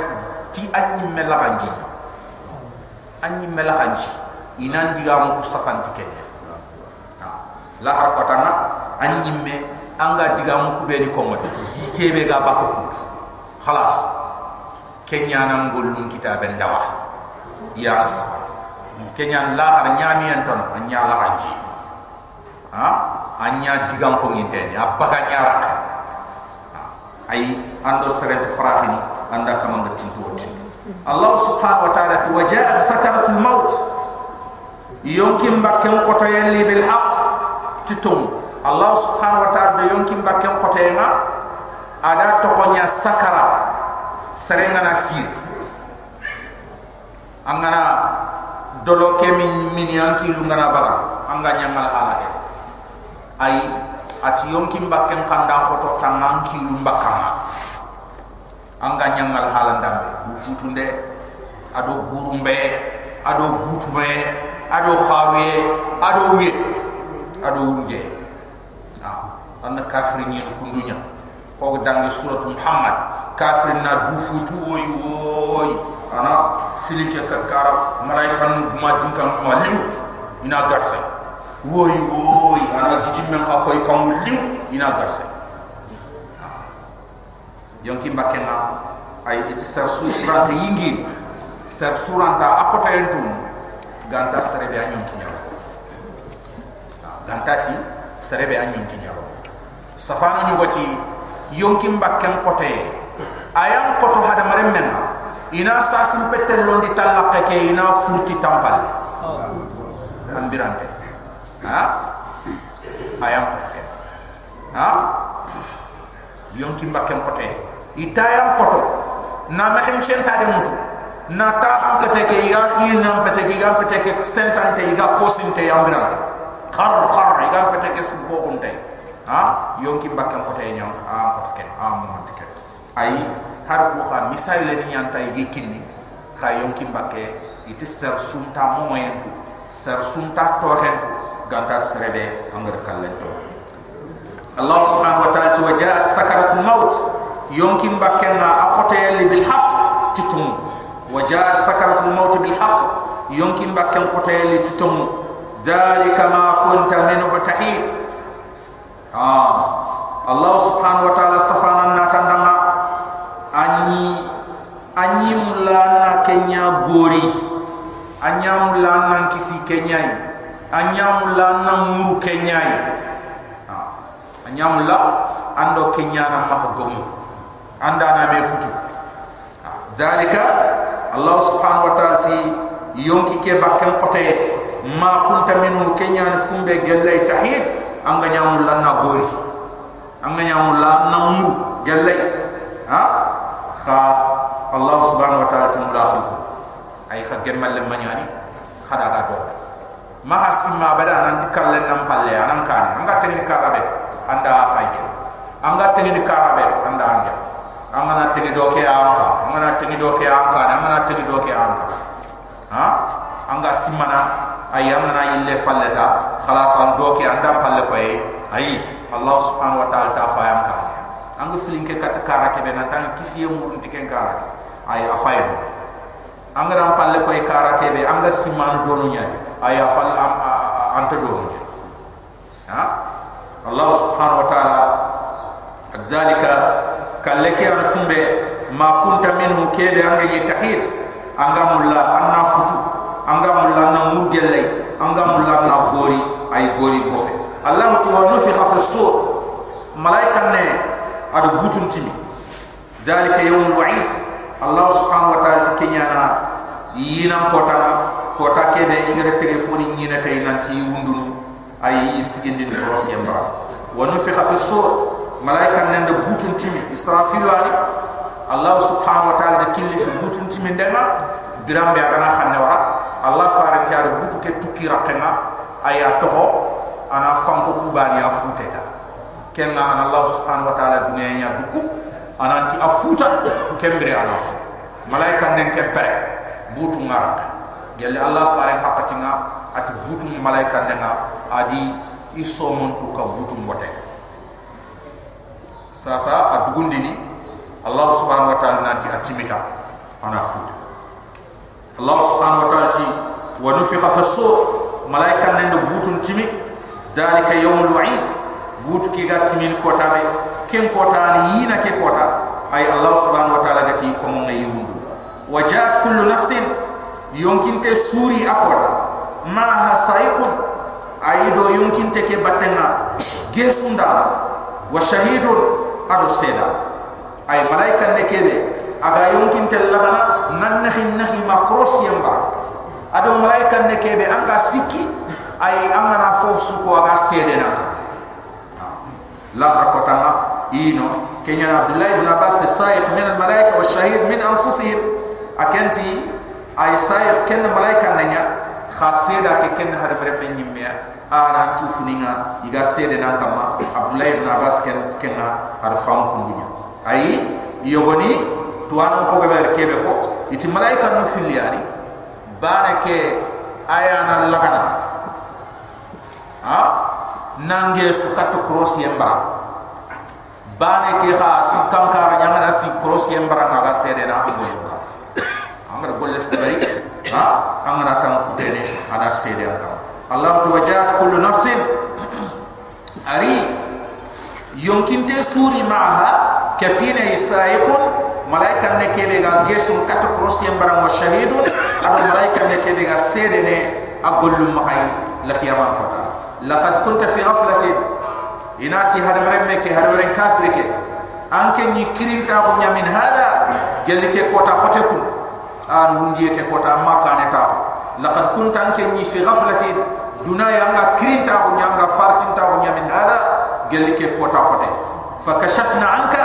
ti anyi melaganji anyi melaganji inan diga mon safan tikene la harkatanga anyi me anga diga mu ku beni kongo de kebe ga bako ku khalas. Kenya nan gollun kitaben dawa ya safa kenya la har nyami en ton anya la haji. Ha? Anya diga ko nginte ni abaga nyara ay ando serent frahini anda kama ngati tuoti allah subhanahu wa ta'ala wajaat sakaratul maut. Yonkim bakem koto yelli bil haqq titum Allah subhanahu wa ta'ala de yonkin bakken kotenga ada tokonya sakara serenga nasir angana dolo kemi min yanki lungana baga anga nyamal ala e. Ay ati yonkin bakken kanda foto tanganki lumbakama anga nyamal halandambe du futunde ado gurumbe ado gutume ado khawiye ado wiye ado uruje anna kafirin yi kundunya ko dangi surat muhammad. Kafirin na dufu tu oy oy ana filike ka karab malaika nu ma jinkan ma liu ina garse oy oy ana gijin men ka koy kam liu ina garse yonki mbakena ay iti sar surat yingi sar suranta akota yentum ganta serebe anyon kinyawo ganta ti serebe anyon kinyawo safano ni wati yonkim bakken kote. Ayam koto hada mare men ina sasim petel londi talaqe ke ina furti tampal. Ambirante ha? Ayam kote ha? Yonkim bakken kote. Itayam koto. Na mehen senta de mutu. Na ta ham kete ke ya ina pete ke ga pete ke stentante ga kosinte ambirante khar khar ga pete ke subo unte ha yonki bakkan ko tay nyam a ko taken a mo man taken ay har ko kha misay le ni yanta yi kinni kha yonki bakke iti ser sunta mo moyen tu ser sunta to hen ganta serebe angar kallen to allah subhanahu wa ta'ala wajaat sakaratul maut yonki bakke na a khote li bil haqq titum wajaat sakaratul maut bil haqq yonki bakke ko tay li titum ذلك ما كنت منه تحيد ah. Allah subhanahu wa ta'ala safana na tandanga anyi anyi mulana kenya gori anya mulana kisi kenya anya mulana muru kenya ah. Anya mulla ando kenya na mahgum anda na me futu. Dalika allah subhanahu wa ta'ala ti yonki ke bakken kote ma minhu kenya na fumbe gelle tahid anga nyamu la na gori anga nyamu la na mu. Gelle ha? Kha allah subhanahu wa ta'ala tumula ay kha gemal le manyani khada ga do ma hasima bada nan tikalle nam palle anan kan. Anga tengni karabe anda fayke anga tengni karabe anda anja anga na tengni doke anga anga na tengni doke anga anga na tengni doke anga ha? Anga simana ay amna ille falleta khalas an doke anda palle ko ay allah subhanahu wa ta'ala ta fayam ka ang filinke kat kara ke ben tan kisiye murun tiken kara ay afay angara palle koy kara kebe anga simanu donu nya ay afal am anta nya ha? Allah subhanahu wa ta'ala anga mulla na mugelle anga mulla na gori. Ay gori fofe. Allah tuwa no fi khafa sur. Malaika ne adu butun timi. Dalika yawm wa'id. Allah subhanahu wa ta'ala tikinyana yina kota kota kebe igere telefoni nyina tay nanti wundunu. Ay isigindi ni ros yamba. Wa no fi sur. Malaika ne de butun timi. Istrafilu ali allah subhanahu wa ta'ala de kilifu butun timi ndema biram be agana khanne wara. Allah faare tiare butu ke tukki rakena aya toho ana fanko kubani a fute da. Kenna an allah subhanahu wa taala dunya nya duku ana ti a futa kembere ana fu. Malaika nden ke pere butu ngara gelle allah faare hakati nga at butu malaika nden adi iso mon to ka butu wote sasa adugundini allah subhanahu wa taala nanti atimita ana fute allah subhanahu wa ta'ala ti wa nufiqa fi sur malaika nendo butun timi dhalika yawmul wa'id. Butu ki ga timin kota be ken kota ni yina ke kota ay allah subhanahu wa ta'ala gati ko mo ngay yundu wajat kullu nafsin. Yonkinte suri akota ma hasaiqun ay do yonkinte ke batenga. Gesunda wa shahidun. Ado seda. Ay malaika ne kebe aga yonkin tel lagana nan nahi nahi ma cross yamba ado malaika ne kebe anga siki ay amana fo su ko aga sede na la rakotanga ino. Kenya abdullah ibn abbas sayyid min al malaika wa shahid min anfusihim. Akenti ay sayyid ken malaika nenya khasida ke ken har berbe nyimmea ana chufuninga iga sede nan kama abdullah ibn abbas ken kenna ar fam kundinya ay yogoni tuana ko be kebe ko iti malaika no filiani barake ayana lagana ha nange su kat cross yamba bane ke ha sikam kara nyanga na si cross yamba nga sede na ko amar golle stari ha? Amara tan ko dene ada sede akam Allah tuwajat kullu nafsin. Ari yonkinte suri maaha kafina isaiqun malaika ne kebe ga gesun kat cross yambara wa shahidun ado malaika ne kebe ga sedene agollu mahay la qiyamah kota. Laqad kunta fi ghaflatin inati hada maremme ke hada maremme kafirike anke ni kirinta ko nyamin hada gelike kota khotekun an hundiye ke kota makane ta. Laqad kunta anke ni fi ghaflatin duna yanga kirinta ko nyanga fartinta ko nyamin hada gelike kota khote. Fakashafna anka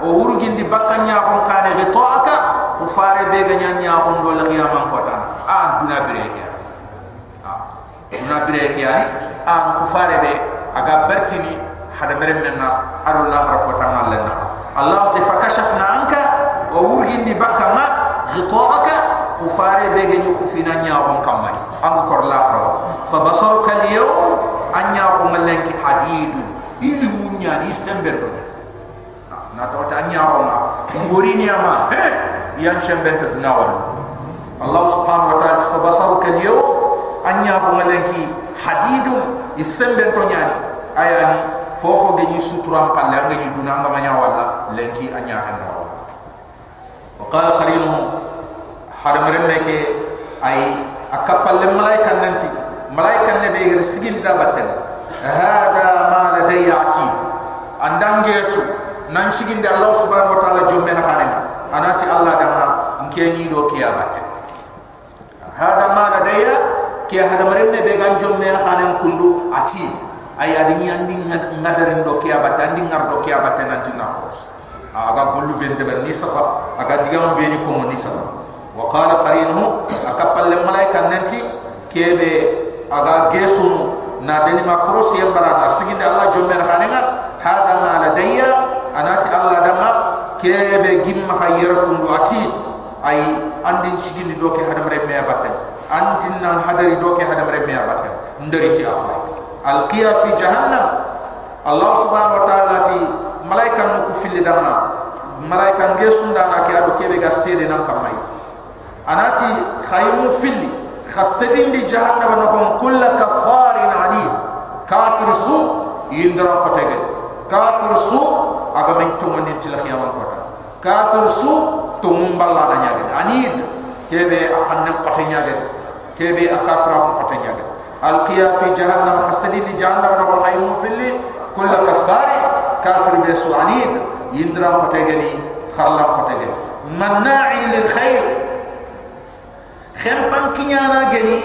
o urugindi bakanya ko kane ghita'aka khufare be ganya nya ko do la qiyamam kota an duna bireke duna bireke yani an khufare be aga bertini hada meremna ado la rakota malena allah ta fakashafna anka o urugindi bakama ghita'aka khufare be ganya khufina nya ko kamai. An ko la fa basaruka al-yawm anya ko malenki hadidun ili munya ni sembendo na to ta anya ko ma ngori ni ama he yan sembento dunawal Allah subhanahu wa ta'ala fa basaruka al-yawm. Anya ko malenki hadidun isembento nyani ayani fofo ge ni suturam palle nga ni dunanga manya wala lenki anya handa wa qala qarinuhu hadam remme ke ay akapalle malaika nanti. Malaika ne be sigil da batten hada ma ladayya ati. Andam gesu nan sigil da allah subhanahu wa taala jomme na hanen anati allah da ma nke ni do kiya batten hada ma ladayya ke hada maremme be gan jomme na hanen kundu ati ay adini andi ngadarin do kiya batten andi ngar do kiya batten nanti na kos. Aga gollu ben de ni safa aga digam be ni ko ni safa wa qala qarinuhu akapalle malaika nanti kebe aga gesunu na deni ma krosi yambara na siginde Allah jomme na hanenga hada ma ladayya anati Allah dama kebe gimma hayra kundu atit. Ay andin siginde doke hadam remme abatte antin nan hadari doke hadam remme abatte ndari ti afa alqiya fi jahannam. Allah subhanahu wa ta'ala ti malaika nu ku fili dama malaika ngesu ndana ke ado kebe ga sede nan kamai. Anati khaymu filli khassadin di jahannama no hon kull kafarin anid kafir su yindra patege kafir su aga men to mon til khiyama kota kafir su to mum balla na nyaade anid kebe ahanne pate nyaade kebe akafra pate nyaade alqiya fi jahannam khassadin di jahannama no khaymu filli kull kafarin kafir besu anid yindra patege ni kharla patege manna'in lil khair. Khempan kinyana geni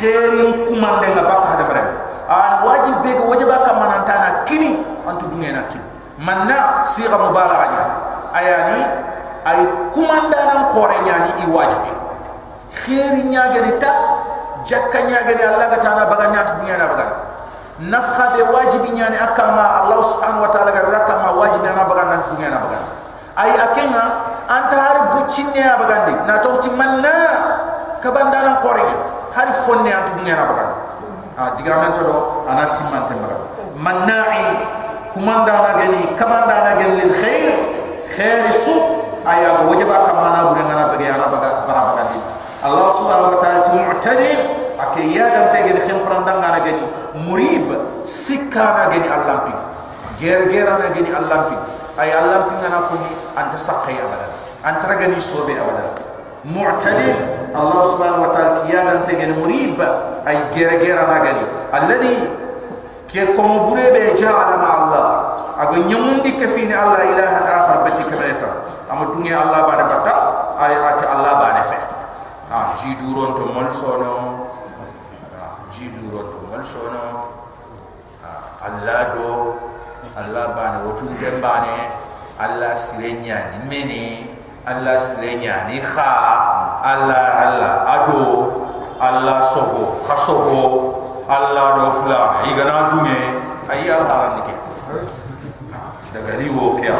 khairin kumande nga baka hada bare an wajib bega wajiba kam manantana kini antu dungena kini manna siga mubalagha nya ayani ay kumanda nan kore nyani i wajibi khairin nya geni ta jakka nya allah ga tana baga nya dungena baga nafkha be wajibi nyani akama allah subhanahu wa ta'ala ga rakama wajibi ana baga nan dungena baga ay akenga anta har buccinne abagandi na to ti manna kabandana korege har fonne antu ngena bagandi a digamen to do ana timman te baga manna'in كمان دانا جني كمان دانا جن للخير خير الصوت أيا وجب كمان أقول أنا بقي أنا بقى برا بقى دي الله سبحانه وتعالى تقول معتدين أكيد يا دم تيجي الخير كمان دانا جني مريب سكانا جني الله بي غير غير أنا جني الله بي أي الله بي أنا كوني أنت سقي أبدا أنت رجني صوب أبدا معتدين الله سبحانه وتعالى يا دم تيجي مريب أي غير غير أنا جني الذي الذي كي كم بريب جعل مع الله أقول يوم دي كفين الله إله آخر بتي كميتا أما الدنيا الله بعد بتا أي أتى الله بعد فه آه جي دورون تمل سونو جي دورون تمل سونو الله دو الله بعد وتون جنبانه الله سيرنيا نمني Allah sirenya ni kha Allah Allah ado Allah sogo khasogo Allah do fulana i gana dunye ay al haram nike ha, daga ri wo kya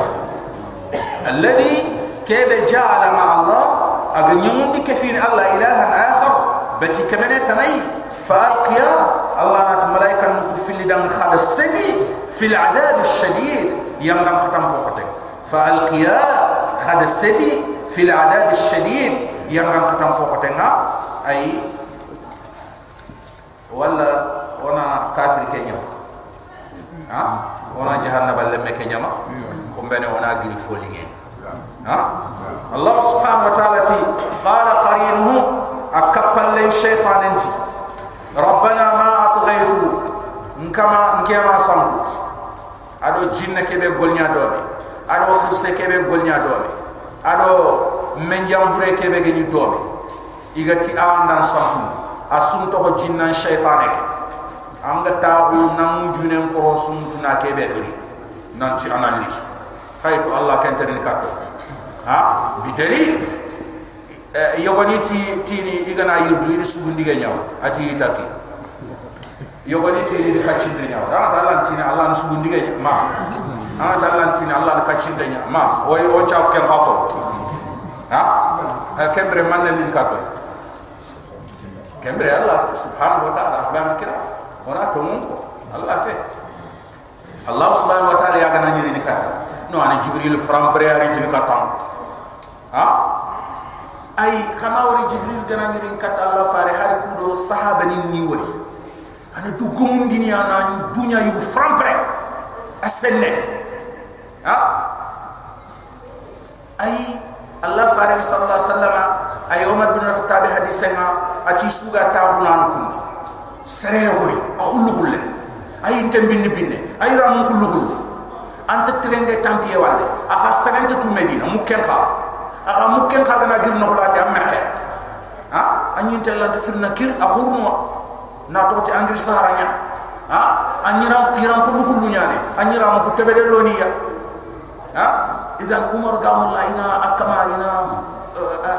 alladhi kebe jaala ma Allah aga nyamun dike Allah ilahan akhar bati kamene tanay fa alqiya Allah nat malaika nuku fili dan khada sedi fil adab shadid yang dan katam pokote fa alqiya khada sedi fil adab shadid yang dan katam pokote nga ay wala ona kafir kenya. Ha? Ona jahanna balle me kenya ma? Ko bene ona giri foli ha? Allah subhanahu wa ta'ala ti qala qarinuhu akappal le shaytan enti rabbana ma atghaytu nkama nkema sambut ado jinna kebe golnya dobe. Ado fursa kebe golnya dobe. Ado menjambure kebe geni dobe. Igati awandan sambut asunto ko jinnan shaytane ke anga ta'u namu junen ko suntu na kebe kiri nan ci anani kaitu allah kan tarin kato. Ha? Bidari e, yogoni ti tini igana yurdu iri sugundi ge nyaw ati itaki. Yogoni ti iri kachin de nyaw ah, ta allah tini allah sugundi ge ma. Ah, ha ta allah tini allah kachin de nyaw ma. O o chaw ken ha? Ha kembre manne min kato kembre allah subhanahu wa ta'ala ba kira ona to mun allah fe allah subhanahu wa ta'ala ya gana nyiri ni kato no ani jibril fram pre ari tin katam ha? Ay kama wari jibril gana ngirin kat allah fare har kudo sahaba ni ni wari. Ana du gomun dini ana dunya yu frampre asenne ha? Ay allah fare sallallahu alaihi wasallam ay umar bin khattab hadisena ati suga tawuna kun sere wari akhulu khulle ay tambin binne ay ram khulu khulle anta trende tampiye walle afa sarenta tu medina mukken kha aga mukken ka gana gir no lati am mekke ha anyin tella de firna kir akhurno na to ti angri saharanya ha anyiram yiram ko lukul nyane anyiram ko tebede loniya ha idan umar gamulla ina akama ina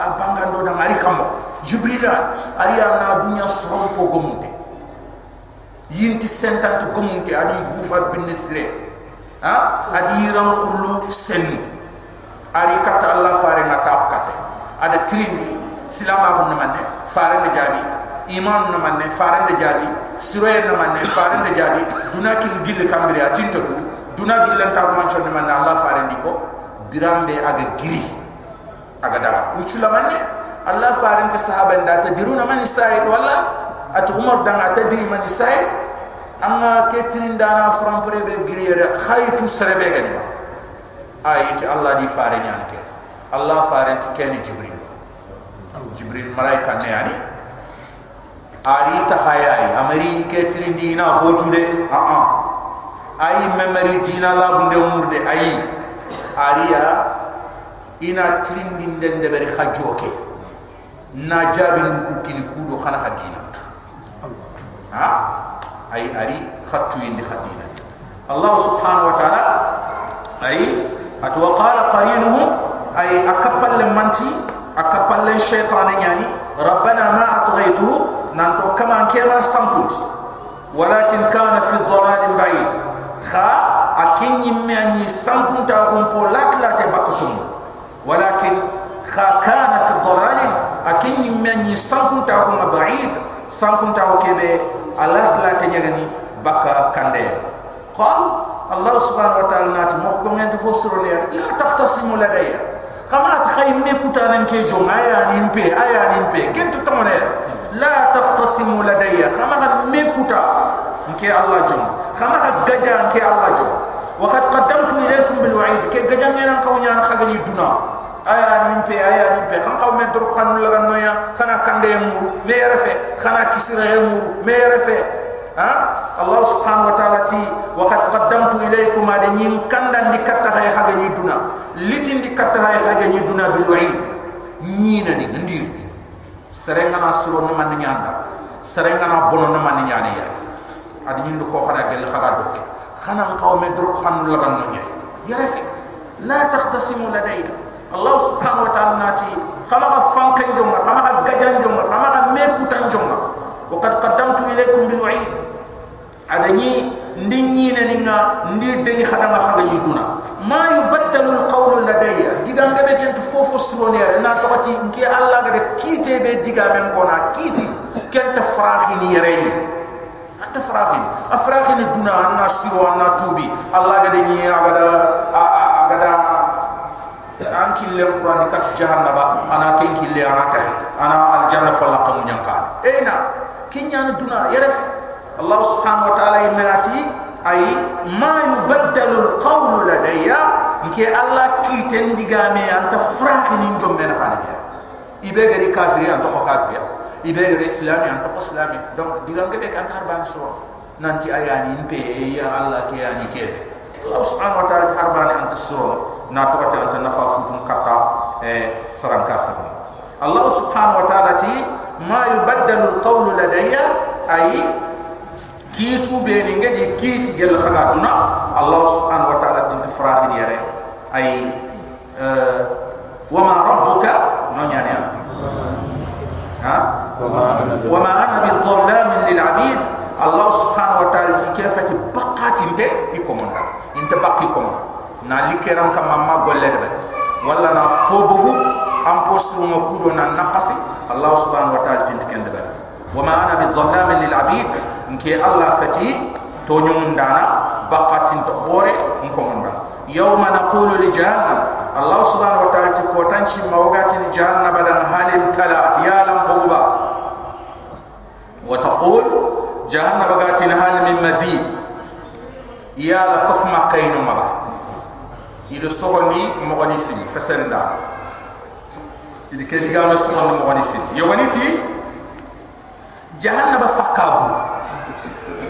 abangando da mari kammo jibril ariya na dunya soro ko gomunte yinti sentant gomunte adi gufa bin sire ha? Adi yiram kullu senni. Ari kata Allah fare ngata kata. Ada trini silama ko namanne fare de jabi iman namanne fare de jabi siroye namanne fare de jabi duna kil gille kambire atinto tu. Duna gille ta man chon namanne Allah fare ndiko. Birambe aga giri. Aga daga ucula manne allah faran ta sahaba nda ta diruna man sa'id wala at umar dan atadri man sa'id amma ketrin dana fram pare be giri yere khaytu serebe gani ba ayati allah di faran yanke allah faran ti keni jibril. Jibril malaika ne yani ari ta hayai amari ketrin dina fotu de. A a ay memari dina la bunde murde ay ariya ina trindin den de bari khajoke na jabi ndu kini kudo khana khadina ha ay ari khatu indi khadina allah subhanahu wa ta'ala ay atwa qala qarinuhu ay akabbal manti akabbal shaytan yani rabbana ma atghaytuhu nanto kama kema samput walakin kana fi dhalalin ba'id kha akin yimme ani sampunta hum po lat ni sankun ta ko ba'id sankun ta ko kebe ala la te ni baka kande qal allah subhanahu wa ta'ala na mo ko ngent fo surone la tahtasimu ladayya kama at khaymi kutanan ke jomaya ni pe aya ni pe kent to tamone la taqtasimu ladayya kama ga me kuta ke allah jom kama ga gaja ke allah jom wa qad qaddamtu ilaykum bil wa'id ke gaja ngena ko جانا khaga ni duna aya ni pe aya ni pe kan kaw men druk kan la gan khana kande mu me refe khana kisira mu me refe ha? Allah subhanahu wa ta'ala ti wa qad qaddamtu ilaykum ad nyin kandan di katta hay khaga ni duna. Litin di katta hay khaga ni duna bil wa'id ni na ni ndir. Serenga na suro ni man ni anda serenga na bono ni man ni ani ya. Ad nyin ko khana gel khaga do khana kaw men druk kan la gan ya la tahtasimu ladayna الله سبحانه وتعالى ناتي خلق فانك جمع خلق قجان جمع خلق ميكوتا جمع وقد قدمت إليكم بالوعيد. عدني ندني ندني ندني ندني خدم خلق يدونا ما يبدل القول لدي. ديغان كما كنت فوفو سلوني رنا توتي انكي الله قد كيتي بي ديغان من قونا كيتي كنت فراخيني ريني أنت فراخين أفراخين الدنيا أنا سيرو أنا توبي. الله قد يني أغدا أغدا an kille qur'an kat jahannaba ana ken kille ana tay ana al janna falaqa munyanka eina kinyana duna yaref allah subhanahu wa ta'ala imenati ay ma yubaddalu al qawl ladayya. Nke allah kiten digame anta frahin jommen khaniya ibe gari kafiri anta ko kafiri ibe gari islami anta ko islami donc digal ke kan harban so nanti ayani impe ya allah ke yani kefe allah subhanahu wa ta'ala harbani anta so na to ta anta nafa futun katta e saran kafir allah subhanahu wa ta'ala ti ma yubaddalu alqawlu ladayya ay kitu be ni ngadi kiti gel khaga duna allah subhanahu wa ta'ala tin farahin yare. Ay wama rabbuka no nyani ha? Wama ana bi dhallamin lil abid. Allah subhanahu wa ta'ala ti kefati baqati nte ikomanda inte bakki komanda na likeram kam mamma golle de wala na fobugu am postu mo kudo na naqasi allah subhanahu wa ta'ala tin kende be wama ana bi dhallamin lil abid nke allah fati to nyumundana baqati to khore ikomanda yawma naqulu li jahannam allah subhanahu wa ta'ala ti ko tanchi mawgati ni jahannam badan halim talat ya lam quba wa taqul jahannam bagati ni hal min mazid ya la kafma kayno maba ido sohoni mogoni fini fesenda idi ke diga na sohoni mogoni fini. Yowani ti jahannam fakabu.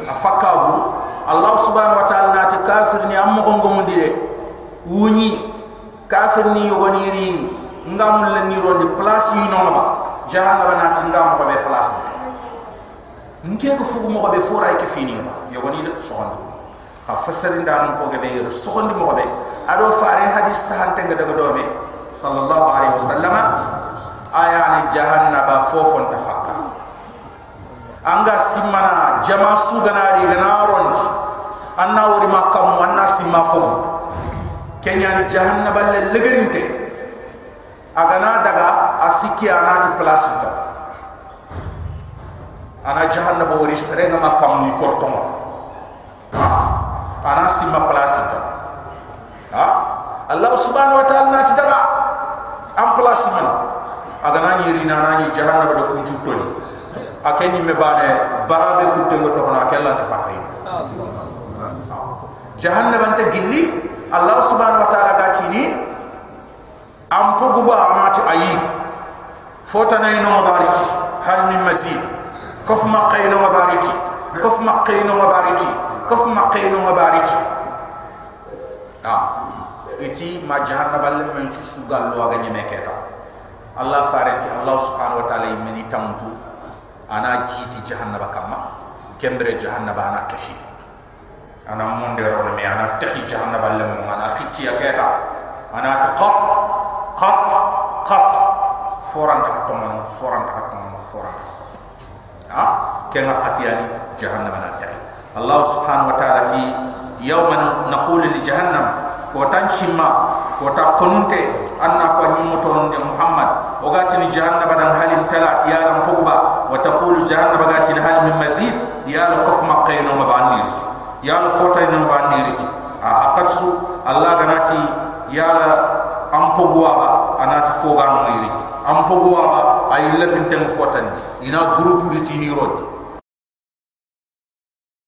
Afakabu allah subhanahu wa ta'ala nati kafir ni am mo ngomundi de wuni kafir ni yogoni ri. Ngamul la ni rondi place yi no ba. Jahannaba na ti ngam ko be place nke ko fugu mo be fura ke fini ba. Yogoni de ha fasarin da non ko ge be yer sohandi mo ado faare hadis sahante nga daga dobe sallallahu alaihi wasallam aya ni jahannaba fofon tafakka anga simana jama suganari gana rondi anna wori makam anna simma fogu kenya ni jahannaba le legente agana daga asiki anati place to ana jahannaba wori serenga makam ni kortomo ana simma place to ha? Allah subhanahu wa ta'ala na daga am place man aga na nyiri na na nyi jahannaba do kun chutoni akeni me bane barabe kutte ngoto kono akella ta fakai jahannaba anta gilli allah subhanahu wa ta'ala ga tini am poguba amati ayi fotana ino mabariti hal min mazid kof maqayno mabariti kof maqayno mabariti كف ما قيلوا ما باريتو آه. إتي ما جهنم بل من شو سوغال لو أغني مكيتا الله فارنت الله سبحانه وتعالى مني تامتو أنا جيتي جهنم بكما كمبر جهنم بانا كفيني أنا مون ديرون مي. أنا تخي جهنم بل من. أنا كيتي يا كيتا. أنا تقط قط قط فوران تحتمون فوران تحتمون فوران. آه. كنا قتياني جهنم أنا تخي. Allah subhanahu wa ta'ala ti yawma naqul li jahannam ko tan shimma ko ta konunte anna ko nyumuton de muhammad o gatini jahannaba dan halin talat ya lam pogba wa taqulu jahannaba gatini hal min mazid ya la kufma qayno mabanir ya la fota ni ba niriti a akarsu allah ganati ya la ampogwa ba anati foga no niriti ampogwa ba ay lefin tem fotani ina groupe riti ni rodi